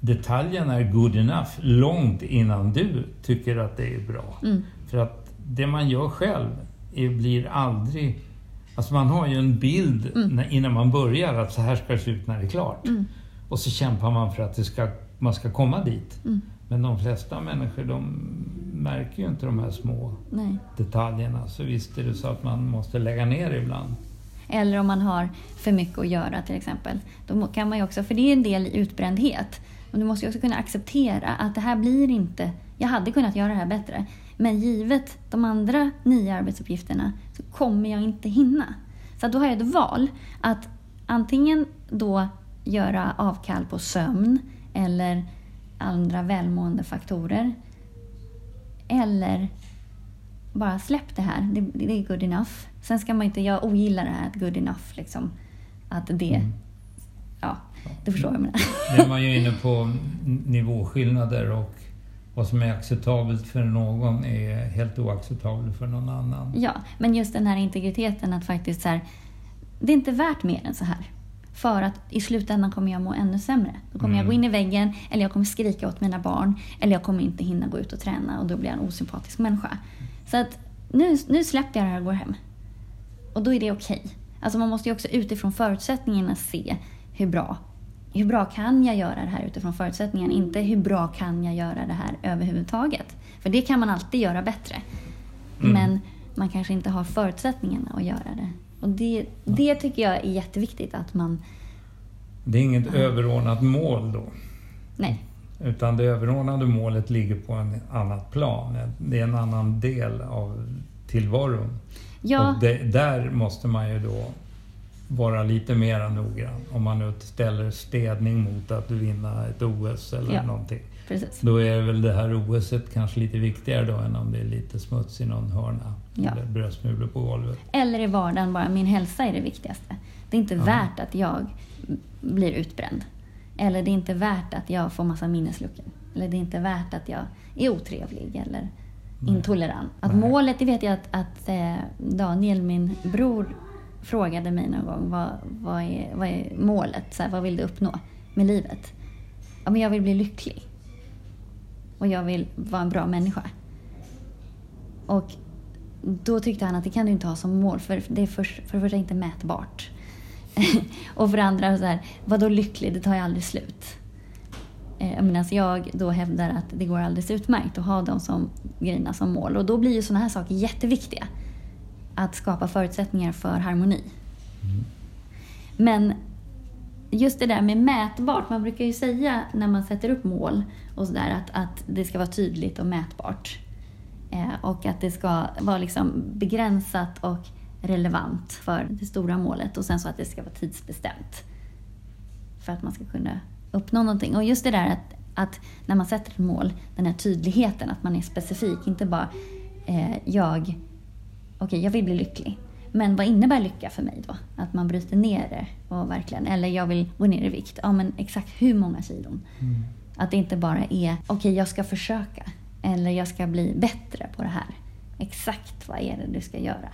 detaljen är good enough långt innan du tycker att det är bra. Mm. För att det man gör själv är, blir aldrig... Alltså man har ju en bild när, innan man börjar att så här ska det se ut när det är klart. Mm. Och så kämpar man för att det ska, man ska komma dit. Mm. Men de flesta människor de märker ju inte de här små Nej. detaljerna. Så visst är det så att man måste lägga ner ibland. Eller om man har för mycket att göra till exempel. Då kan man också, för det är en del i utbrändhet. Men du måste ju också kunna acceptera att det här blir inte... Jag hade kunnat göra det här bättre. Men givet de andra nio arbetsuppgifterna så kommer jag inte hinna. Så då har jag ett val. Att antingen då göra avkall på sömn eller andra välmående faktorer. Eller bara släpp det här, det, det är good enough. Sen ska man inte, jag ogillar det här att good enough liksom. Att det, Mm. ja, du förstår vad jag menar. Nu är man ju inne på nivåskillnader och vad som är acceptabelt för någon är helt oacceptabelt för någon annan. Ja, men just den här integriteten att faktiskt så här, det är inte värt mer än så här. För att i slutändan kommer jag må ännu sämre. Då kommer jag gå in i väggen, eller jag kommer skrika åt mina barn, eller jag kommer inte hinna gå ut och träna och då blir jag en osympatisk människa. Så att nu, nu släpper jag det här och går hem. Och då är det okej. Alltså man måste ju också utifrån förutsättningarna se hur bra, hur bra kan jag göra det här utifrån förutsättningarna, inte hur bra kan jag göra det här överhuvudtaget. För det kan man alltid göra bättre. Men man kanske inte har förutsättningarna att göra det. Och det, det tycker jag är jätteviktigt att man... Det är inget överordnat mål då. Nej. Utan det överordnade målet ligger på en annat plan. Det är en annan del av tillvaron. Ja, Och det, där måste man ju då vara lite mer noggrann. Om man nu ställer städning mot att vinna ett OS eller Ja. någonting. precis. Då är väl det här OSet kanske lite viktigare då än om det är lite smuts i någon hörna. Ja. Eller brödsmulor på golvet. Eller i vardagen bara, min hälsa är det viktigaste. Det är inte Ja. värt att jag blir utbränd. Eller det är inte värt att jag får massa minnesluckor. Eller det är inte värt att jag är otrevlig eller intolerant. Att Nej. målet, det vet jag att, att eh, Daniel, min bror, frågade mig någon gång. Vad, vad, är, vad är målet? Så här, vad vill du uppnå med livet? Ja, men jag vill bli lycklig. Och jag vill vara en bra människa. Och då tyckte han att det kan du inte ha som mål för det är för, för det första inte mätbart. (laughs) och för det andra, så här, vadå lycklig? Det tar ju aldrig slut. Eh, Medan jag då hävdar att det går alldeles utmärkt att ha de som grejerna som mål. Och då blir ju sådana här saker jätteviktiga. Att skapa förutsättningar för harmoni. Men just det där med mätbart, man brukar ju säga när man sätter upp mål och sådär att, att det ska vara tydligt och mätbart. Eh, och att det ska vara liksom begränsat och relevant för det stora målet och sen så att det ska vara tidsbestämt. För att man ska kunna uppnå någonting. Och just det där att, att när man sätter ett mål, den här tydligheten, att man är specifik, inte bara eh, jag, okej jag vill bli lycklig. Men vad innebär lycka för mig då? Att man bryter ner det och verkligen, eller jag vill gå ner i vikt. Ja men exakt hur många kilon? Att det inte bara är, okej jag ska försöka. Eller jag ska bli bättre på det här. Exakt vad är det du ska göra?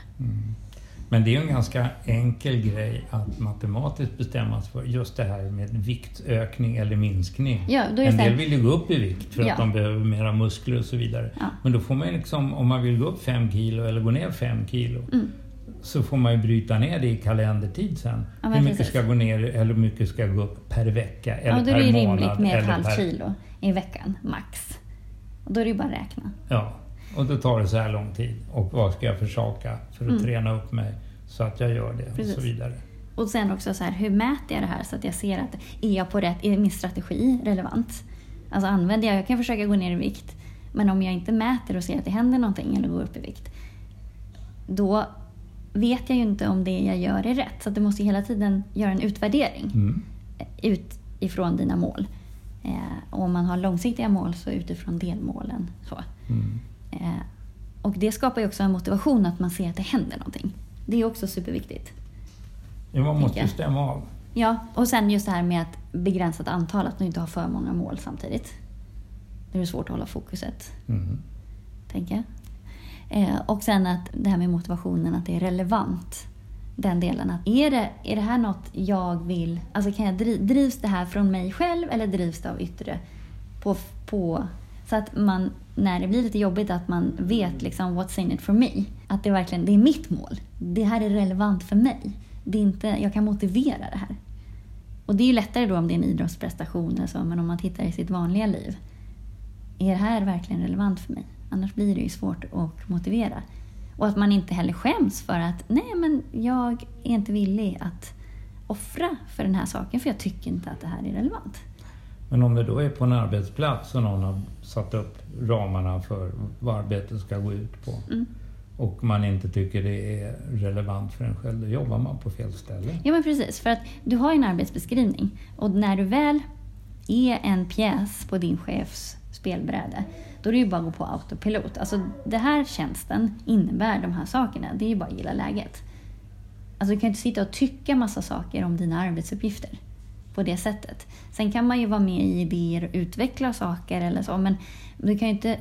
Men det är en ganska enkel grej att matematiskt bestämma sig för just det här med viktökning eller minskning. Ja, en del vill ju gå upp i vikt för Ja. att de behöver mera muskler och så vidare. Ja. Men då får man liksom, om man vill gå upp fem kilo eller gå ner fem kilo Mm. så får man ju bryta ner det i kalendertid sen. Hur mycket precis. ska gå ner eller hur mycket ska gå upp per vecka eller Ja, då är per det ju månad. rimligt med ett halvt per- kilo i veckan, max. Och då är det ju bara att räkna. Ja, och då tar det så här lång tid. Och vad ska jag försaka för att Mm. träna upp mig så att jag gör det Precis. och så vidare. Och sen också så här, hur mäter jag det här så att jag ser att är jag på rätt, är min strategi relevant? Alltså använder jag, jag kan försöka gå ner i vikt, men om jag inte mäter och ser att det händer någonting eller går upp i vikt, då vet jag ju inte om det jag gör är rätt. Så du måste hela tiden göra en utvärdering Mm. utifrån dina mål. Eh, och om man har långsiktiga mål så utifrån delmålen. Så. Mm. Eh, och det skapar ju också en motivation att man ser att det händer någonting. Det är också superviktigt. Ja, man måste ju stämma av. Ja, och sen just det här med att begränsat antal, att du inte har för många mål samtidigt. Det är svårt att hålla fokuset, Mm. tänker jag. Eh, och sen att det här med motivationen, att det är relevant. Den delen. Att är, det, är det här något jag vill... Alltså kan jag dri, drivs det här från mig själv eller drivs det av yttre? På, på, så att man, när det blir lite jobbigt, att man vet liksom what's in it for me. Att det verkligen det är mitt mål. Det här är relevant för mig. Det är inte, jag kan motivera det här. Och det är ju lättare då om det är en idrottsprestation eller så, men om man tittar i sitt vanliga liv. Är det här verkligen relevant för mig? Annars blir det ju svårt att motivera. Och att man inte heller skäms för att nej men jag är inte villig att offra för den här saken för jag tycker inte att det här är relevant. Men om det då är på en arbetsplats och någon har satt upp ramarna för vad arbetet ska gå ut på Mm. och man inte tycker det är relevant för en själv, då jobbar man på fel ställe. Ja men precis, för att du har en arbetsbeskrivning och när du väl är en pjäs på din chefs spelbräde, då är det ju bara att gå på autopilot. Alltså det här tjänsten innebär de här sakerna, det är ju bara att gilla läget. Alltså du kan ju inte sitta och tycka massa saker om dina arbetsuppgifter på det sättet. Sen kan man ju vara med i idéer och utveckla saker eller så, men du kan ju inte...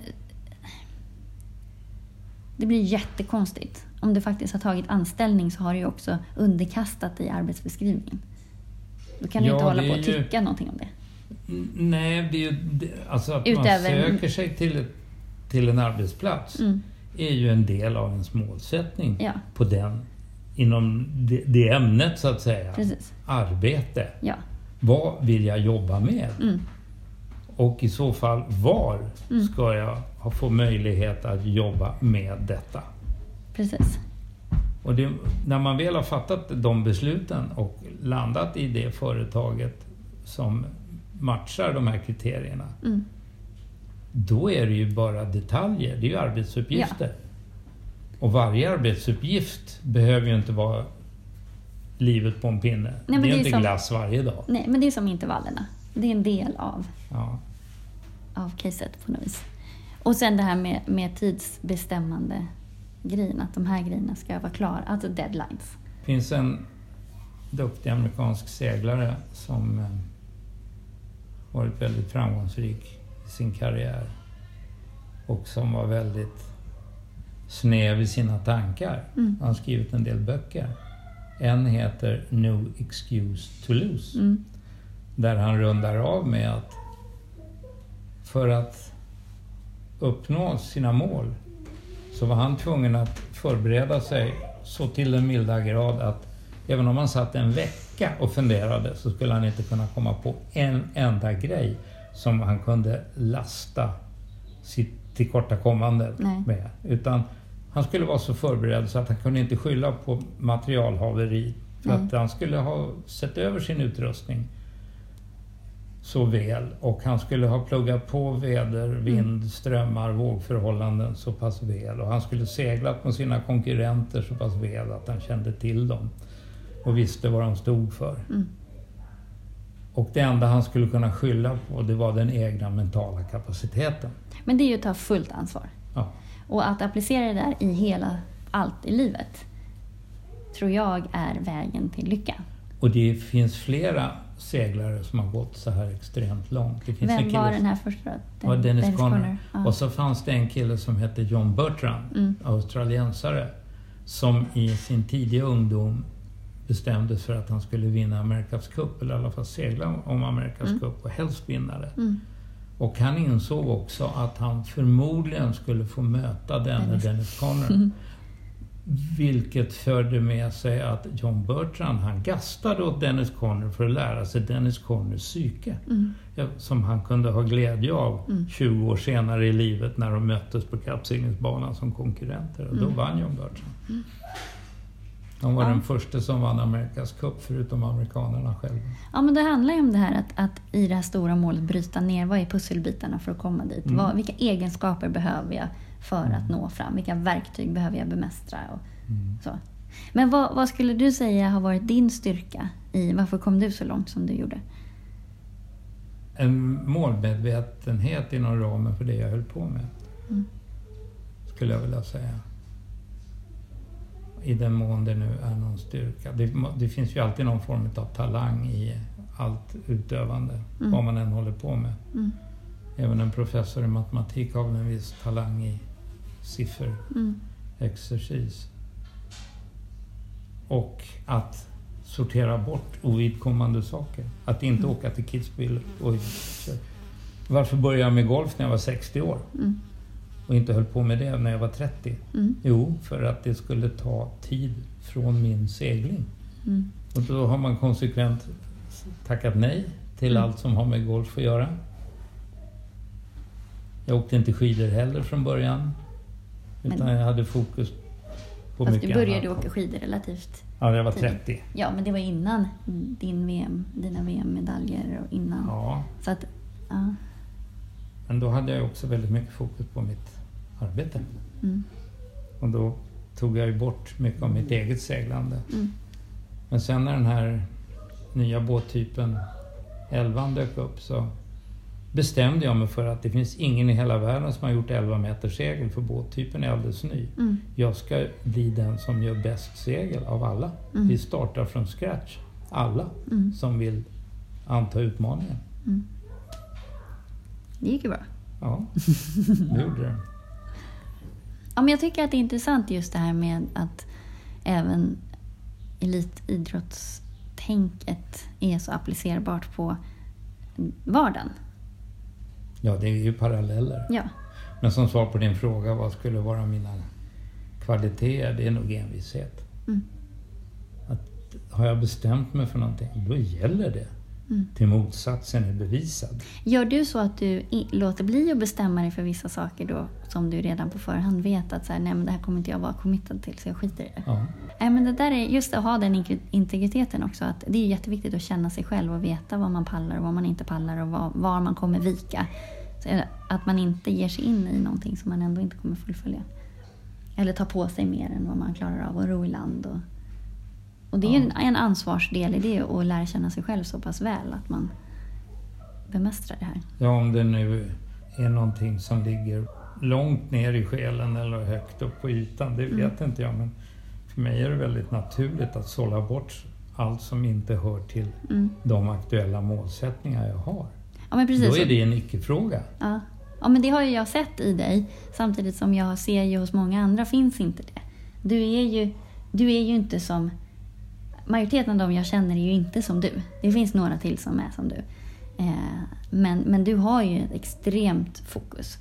Det blir jättekonstigt. Om du faktiskt har tagit anställning så har du ju också underkastat dig arbetsbeskrivningen. Då kan du Ja, inte hålla på och ju- tycka någonting om det. N- Nej, det är ju, alltså att man Utöver- söker sig till, ett- till en arbetsplats Mm. är ju en del av ens målsättning Ja, på den, inom det, det ämnet så att säga. precis. Arbete. Ja. Vad vill jag jobba med? Mm. Och i så fall var Mm. ska jag få möjlighet att jobba med detta? Precis. Och det, när man väl har fattat de besluten och landat i det företaget som matchar de här kriterierna, Mm. då är det ju bara detaljer. Det är ju arbetsuppgifter. Och varje arbetsuppgift behöver ju inte vara livet på en pinne. men det är det inte som- glass varje dag. Nej, men det är som intervallerna. Det är en del av, Ja. av caset på något vis. Och sen det här med, med tidsbestämmande grejen, att de här grejerna ska vara klara, alltså deadlines. Det finns en duktig amerikansk seglare som eh, varit väldigt framgångsrik i sin karriär och som var väldigt snäv i sina tankar. Mm. Han har skrivit en del böcker. En heter No Excuse to Lose. Mm. Där han rundar av med att för att uppnå sina mål så var han tvungen att förbereda sig så till den milda grad att även om han satt en vecka och funderade så skulle han inte kunna komma på en enda grej som han kunde lasta sitt tillkortakommande med. Utan han skulle vara så förberedd så att han kunde inte skylla på materialhaveri. För Nej. att han skulle ha sett över sin utrustning så väl och han skulle ha pluggat på väder, vind, strömmar, vågförhållanden så pass väl och han skulle seglat med sina konkurrenter så pass väl att han kände till dem och visste vad de stod för. Mm. Och det enda han skulle kunna skylla på det var den egna mentala kapaciteten. Men det är ju att ta fullt ansvar. Ja. Och att applicera det där i hela, allt i livet, tror jag är vägen till lycka. Och det finns flera seglare som har gått så här extremt långt. Det finns en Vem kille var den här första då? Det var Dennis, Conner. Ja. Och så fanns det en kille som hette John Bertrand, Mm. australiensare, som i sin tidiga ungdom bestämde sig för att han skulle vinna Amerikas Cup, eller i alla fall segla om Amerikas Mm. Cup och helst vinna det. Mm. Och han insåg också att han förmodligen skulle få möta denne Dennis. Conner. Mm. Vilket förde med sig att John Bertrand, han gastade åt Dennis Conner för att lära sig Dennis Conners psyke. Mm. Som han kunde ha glädje av Mm. 20 år senare i livet när de möttes på kappseglingsbanan som konkurrenter. Och då Mm. vann John Bertrand. De var Ja. den första som vann Amerikas Cup förutom amerikanerna själva. Ja, men det handlar ju om det här att, att i det här stora målet bryta ner vad är pusselbitarna för att komma dit. Mm. Vad, vilka egenskaper behöver jag för att nå fram? Vilka verktyg behöver jag bemästra? Och Mm. så. Men vad, vad skulle du säga har varit din styrka i varför kom du så långt som du gjorde? En målmedvetenhet inom ramen för det jag höll på med. Mm. Skulle jag vilja säga. I den mån det nu är någon styrka. Det, det finns ju alltid någon form av talang i allt utövande. Mm. Vad man än håller på med. Mm. Även en professor i matematik har väl en viss talang i Mm. sifferexercis. Och att sortera bort ovidkommande saker. Att inte Mm. åka till Kitzbühel och... Varför började jag med golf när jag var 60 år? Mm. Och inte höll på med det när jag var 30? Mm. Jo, för att det skulle ta tid från min segling. Mm. Och då har man konsekvent tackat nej till Mm. allt som har med golf att göra. Jag åkte inte skidor heller från början. Utan Men- jag hade fokus på Fast mycket du började annat. åka skidor relativt Ja, jag var tidigt. 30. Ja, men det var innan din VM, dina VM-medaljer och innan. Ja, Så att, ja. men då hade jag också väldigt mycket fokus på mitt arbete. Mm. Och då tog jag ju bort mycket av mitt eget seglande. Mm. Men sen när den här nya båttypen 11 dök upp så bestämde jag mig för att det finns ingen i hela världen som har gjort 11 meters segel för båttypen är alldeles ny. Mm. Jag ska bli den som gör bäst segel av alla. Mm. Vi startar från scratch. Alla Mm. som vill anta utmaningen. Mm. Det gick ju bra. Ja, det gjorde det. Ja, men jag tycker att det är intressant just det här med att även elitidrottstänket är så applicerbart på vardagen. Ja, det är ju paralleller. Ja. Men som svar på din fråga, vad skulle vara mina kvaliteter? Det är nog envishet. Mm. Att har jag bestämt mig för någonting, då gäller det. Mm. Till motsatsen är bevisad. Gör du så att du låter bli att bestämma dig för vissa saker då som du redan på förhand vet att så här, nej, men det här kommer inte jag vara committad till så jag skiter i det? Ja. Nej, men det där är just att ha den integriteten också. Att det är jätteviktigt att känna sig själv och veta vad man pallar och vad man inte pallar och var, var man kommer vika. Så att man inte ger sig in i någonting som man ändå inte kommer fullfölja. Eller ta på sig mer än vad man klarar av och ro i land. Och, och det är ju en, en ansvarsdel i det att lära känna sig själv så pass väl att man bemästrar det här. ja, om det nu är någonting som ligger långt ner i själen eller högt upp på ytan, det vet inte jag. Men för mig är det väldigt naturligt att sålla bort allt som inte hör till Mm. de aktuella målsättningar jag har. Ja, men precis. Då är det en icke-fråga. Ja. ja, men det har ju jag sett i dig. Samtidigt som jag ser ju hos många andra finns inte det. Du är ju, du är ju inte som... Majoriteten av dem jag känner är ju inte som du. Det finns några till som är som du. Eh, men, men du har ju ett extremt fokus.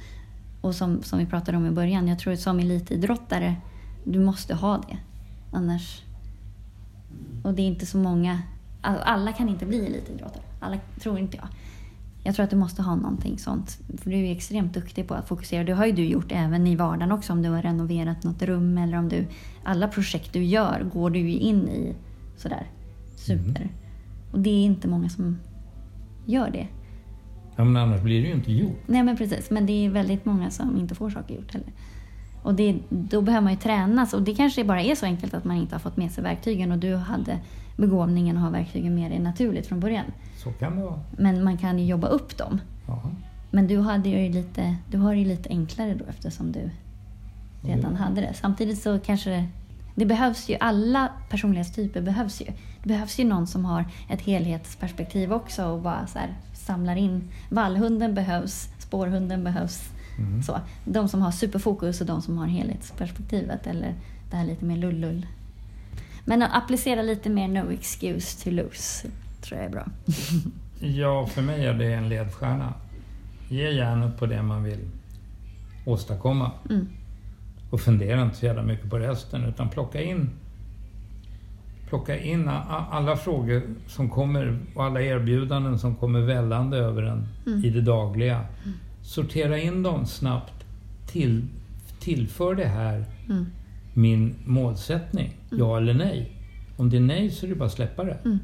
Och som, som vi pratade om i början, jag tror att som elitidrottare, du måste ha det. Annars... Och det är inte så många... Alla kan inte bli elitidrottare. Alla tror inte jag. Jag tror att du måste ha någonting sånt. För du är extremt duktig på att fokusera. Det har ju du gjort även i vardagen också. Om du har renoverat något rum eller om du... Alla projekt du gör går du ju in i sådär super. Och det är inte många som gör det. Ja, men annars blir det ju inte gjort. Nej men precis, men det är väldigt många som inte får saker gjort heller. Och det, då behöver man ju tränas och det kanske bara är så enkelt att man inte har fått med sig verktygen och du hade begåvningen att ha verktygen med dig naturligt från början. Så kan det vara. Men man kan ju jobba upp dem. Ja. Men du, hade ju lite, du har det ju lite enklare då eftersom du redan Mm. hade det. Samtidigt så kanske det, behövs ju, alla personlighetstyper behövs ju. Det behövs ju någon som har ett helhetsperspektiv också och bara så här samlar in. Vallhunden behövs, spårhunden behövs. Mm. Så. De som har superfokus och de som har helhetsperspektivet eller det här lite mer lullull. Men att applicera lite mer no excuse to lose tror jag är bra. (laughs) Ja, för mig är det en ledstjärna. Ge hjärnet på det man vill åstadkomma. Mm. Och fundera inte så jävla mycket på resten utan plocka in Plocka in alla frågor som kommer och alla erbjudanden som kommer vällande över en Mm. i det dagliga. Sortera in dem snabbt. Till, tillför det här Mm. min målsättning? Ja eller nej? Om det är nej så är det bara att släppa det. Mm.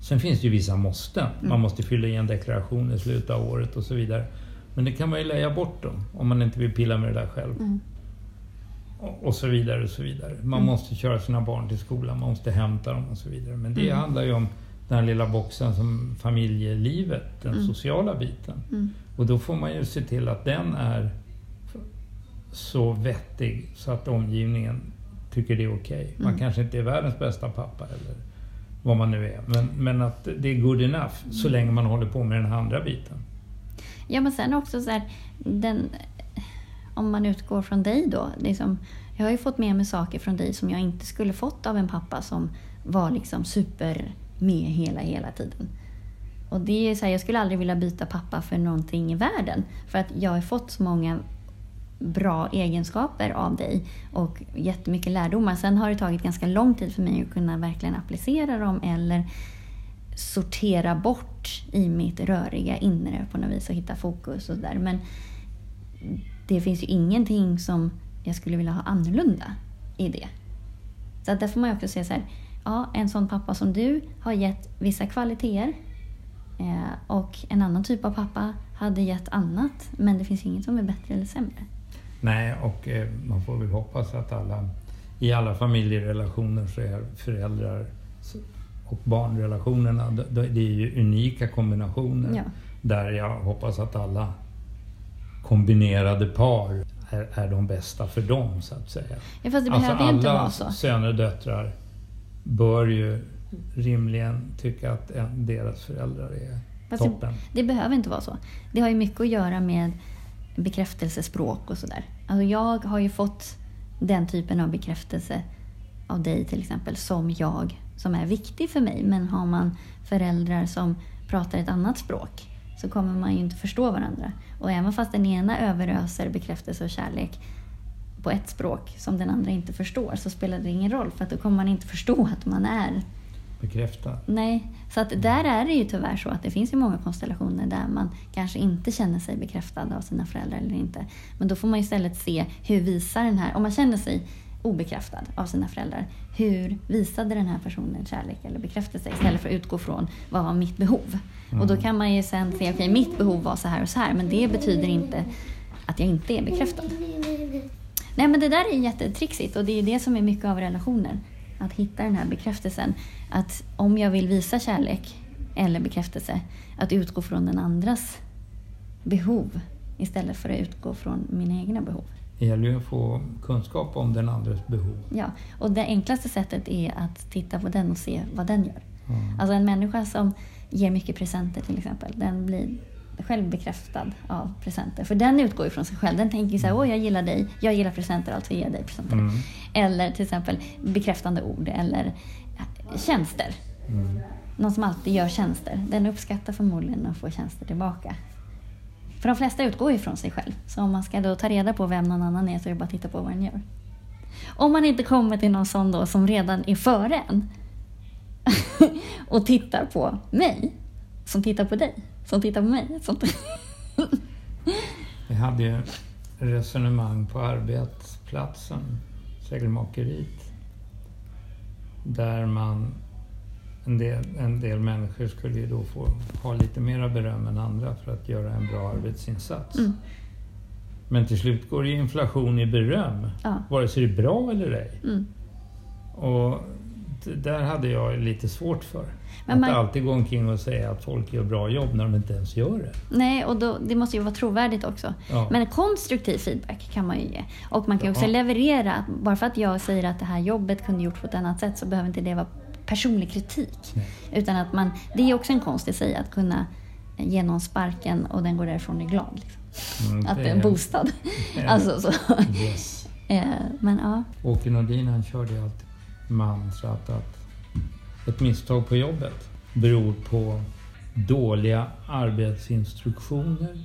Sen finns det ju vissa måsten. Man måste fylla i en deklaration i slutet av året och så vidare. Men det kan man ju lägga bort då, om man inte vill pilla med det där själv. Mm. Och, så vidare och så vidare. Man måste köra sina barn till skolan, man måste hämta dem och så vidare. Men det Mm. handlar ju om den här lilla boxen som familjelivet, den Mm. sociala biten. Mm. Och då får man ju se till att den är så vettig så att omgivningen tycker det är okej. Man Mm. kanske inte är världens bästa pappa eller vad man nu är. Men, men att det är good enough så länge man håller på med den andra biten. Ja, men sen också så här, den, om man utgår från dig då. Liksom, jag har ju fått med mig saker från dig som jag inte skulle fått av en pappa som var liksom super med hela, hela tiden. Och det är så här, jag skulle aldrig vilja byta pappa för någonting i världen. För att jag har fått så många bra egenskaper av dig och jättemycket lärdomar. Sen har det tagit ganska lång tid för mig att kunna verkligen applicera dem eller sortera bort i mitt röriga inre på något vis och hitta fokus och sådär. Men det finns ju ingenting som jag skulle vilja ha annorlunda i det. Så där får man ju också säga så här, ja, en sån pappa som du har gett vissa kvaliteter eh, och en annan typ av pappa hade gett annat, men det finns inget som är bättre eller sämre. Nej, och eh, man får väl hoppas att alla i alla familjerelationer så är föräldrar och barnrelationerna, det är ju unika kombinationer. Ja. Där jag hoppas att alla kombinerade par är, är de bästa för dem, så att säga. Ja, fast det Alltså behöver ju inte alla vara så. söner och döttrar bör ju rimligen tycka att deras föräldrar är Fast det, toppen. det behöver inte vara så. Det har ju mycket att göra med bekräftelsespråk och sådär. Alltså jag har ju fått den typen av bekräftelse av dig till exempel som jag, som är viktig för mig. Men har man föräldrar som pratar ett annat språk så kommer man ju inte förstå varandra. Och även fast den ena överöser bekräftelse och kärlek på ett språk som den andra inte förstår så spelar det ingen roll för att då kommer man inte förstå att man är Bekräfta. Nej, så att där är det ju tyvärr så att det finns ju många konstellationer där man kanske inte känner sig bekräftad av sina föräldrar eller inte. Men då får man istället se hur visar den här, om man känner sig obekräftad av sina föräldrar, hur visade den här personen kärlek eller bekräftelse istället för att utgå från vad var mitt behov? Och då kan man ju sen se, okej mitt behov var så här och så här, men det betyder inte att jag inte är bekräftad. Nej men det där är jättetrixigt och det är det som är mycket av relationer. Att hitta den här bekräftelsen. Att om jag vill visa kärlek eller bekräftelse, att utgå från den andras behov istället för att utgå från mina egna behov. Det gäller ju att få kunskap om den andres behov. Ja, och det enklaste sättet är att titta på den och se vad den gör. Mm. Alltså en människa som ger mycket presenter till exempel, den blir själv bekräftad av presenter. För den utgår ju från sig själv. Den tänker så här, åh jag gillar dig, jag gillar presenter, alltså ger jag dig presenter. Mm. Eller till exempel bekräftande ord eller tjänster. Mm. Någon som alltid gör tjänster. Den uppskattar förmodligen att få tjänster tillbaka. För de flesta utgår ju från sig själv. Så om man ska då ta reda på vem någon annan är så är det bara att titta på vad den gör. Om man inte kommer till någon sån då som redan är före en (laughs) och tittar på mig, som tittar på dig, som tittar på mig. Som (laughs) Vi hade ju resonemang på arbetsplatsen, segelmakeriet. Där man, en del, en del människor skulle ju då få ha lite mera beröm än andra för att göra en bra arbetsinsats. Mm. Men till slut går det ju inflation i beröm, Ja. vare sig det är bra eller ej. Mm. Och där hade jag lite svårt för. Men att man- alltid gå omkring och säga att folk gör bra jobb när de inte ens gör det. Nej, och då, det måste ju vara trovärdigt också. Ja. Men konstruktiv feedback kan man ju ge. Och man kan också Ja. leverera. Bara för att jag säger att det här jobbet kunde gjorts på ett annat sätt så behöver inte det vara personlig kritik. Nej. Utan att man, det är också en konst i sig att kunna ge någon sparken och den går därifrån och är glad. Liksom. Mm, Att det är är- boostad. (laughs) Alltså så. Yes. (laughs) Eh, Men ja. Åke Nordin han körde ju alltid mantrat att ett misstag på jobbet beror på dåliga arbetsinstruktioner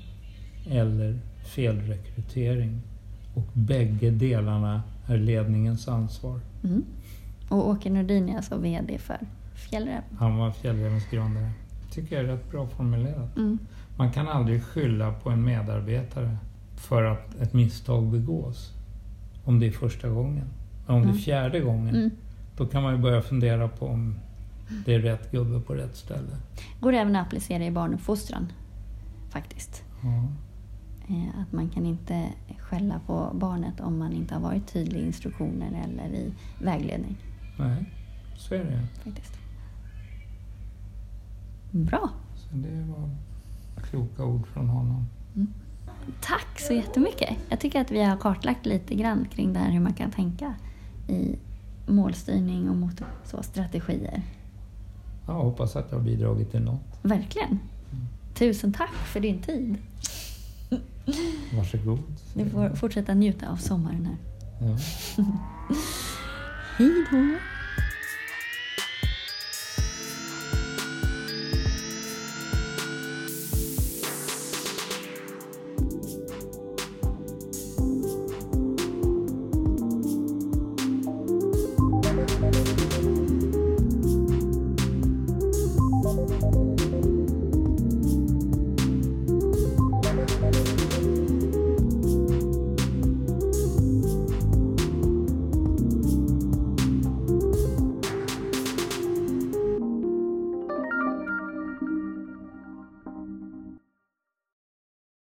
eller felrekrytering. Och bägge delarna är ledningens ansvar. Mm. Och Åke Nordin är alltså VD för Fjällräven. Han var Fjällrävens grundare. tycker jag är rätt bra formulerat. Mm. Man kan aldrig skylla på en medarbetare för att ett misstag begås. Om det är första gången. Men om det är Mm. fjärde gången, Mm. Då kan man ju börja fundera på om det är rätt gubbe på rätt ställe. Går även att applicera i barnuppfostran. Faktiskt. Ja. Eh, Att man kan inte skälla på barnet om man inte har varit tydlig i instruktioner eller i vägledning. Nej, så är det. Faktiskt. Bra. Så det var kloka ord från honom. Tack så jättemycket. Jag tycker att vi har kartlagt lite grann kring det här hur man kan tänka i målstyrning och mot så strategier. Jag hoppas att jag har bidragit till något. Verkligen. Tusen tack för din tid. Varsågod. Du får fortsätta njuta av sommaren här. Ja. (laughs) Hej då!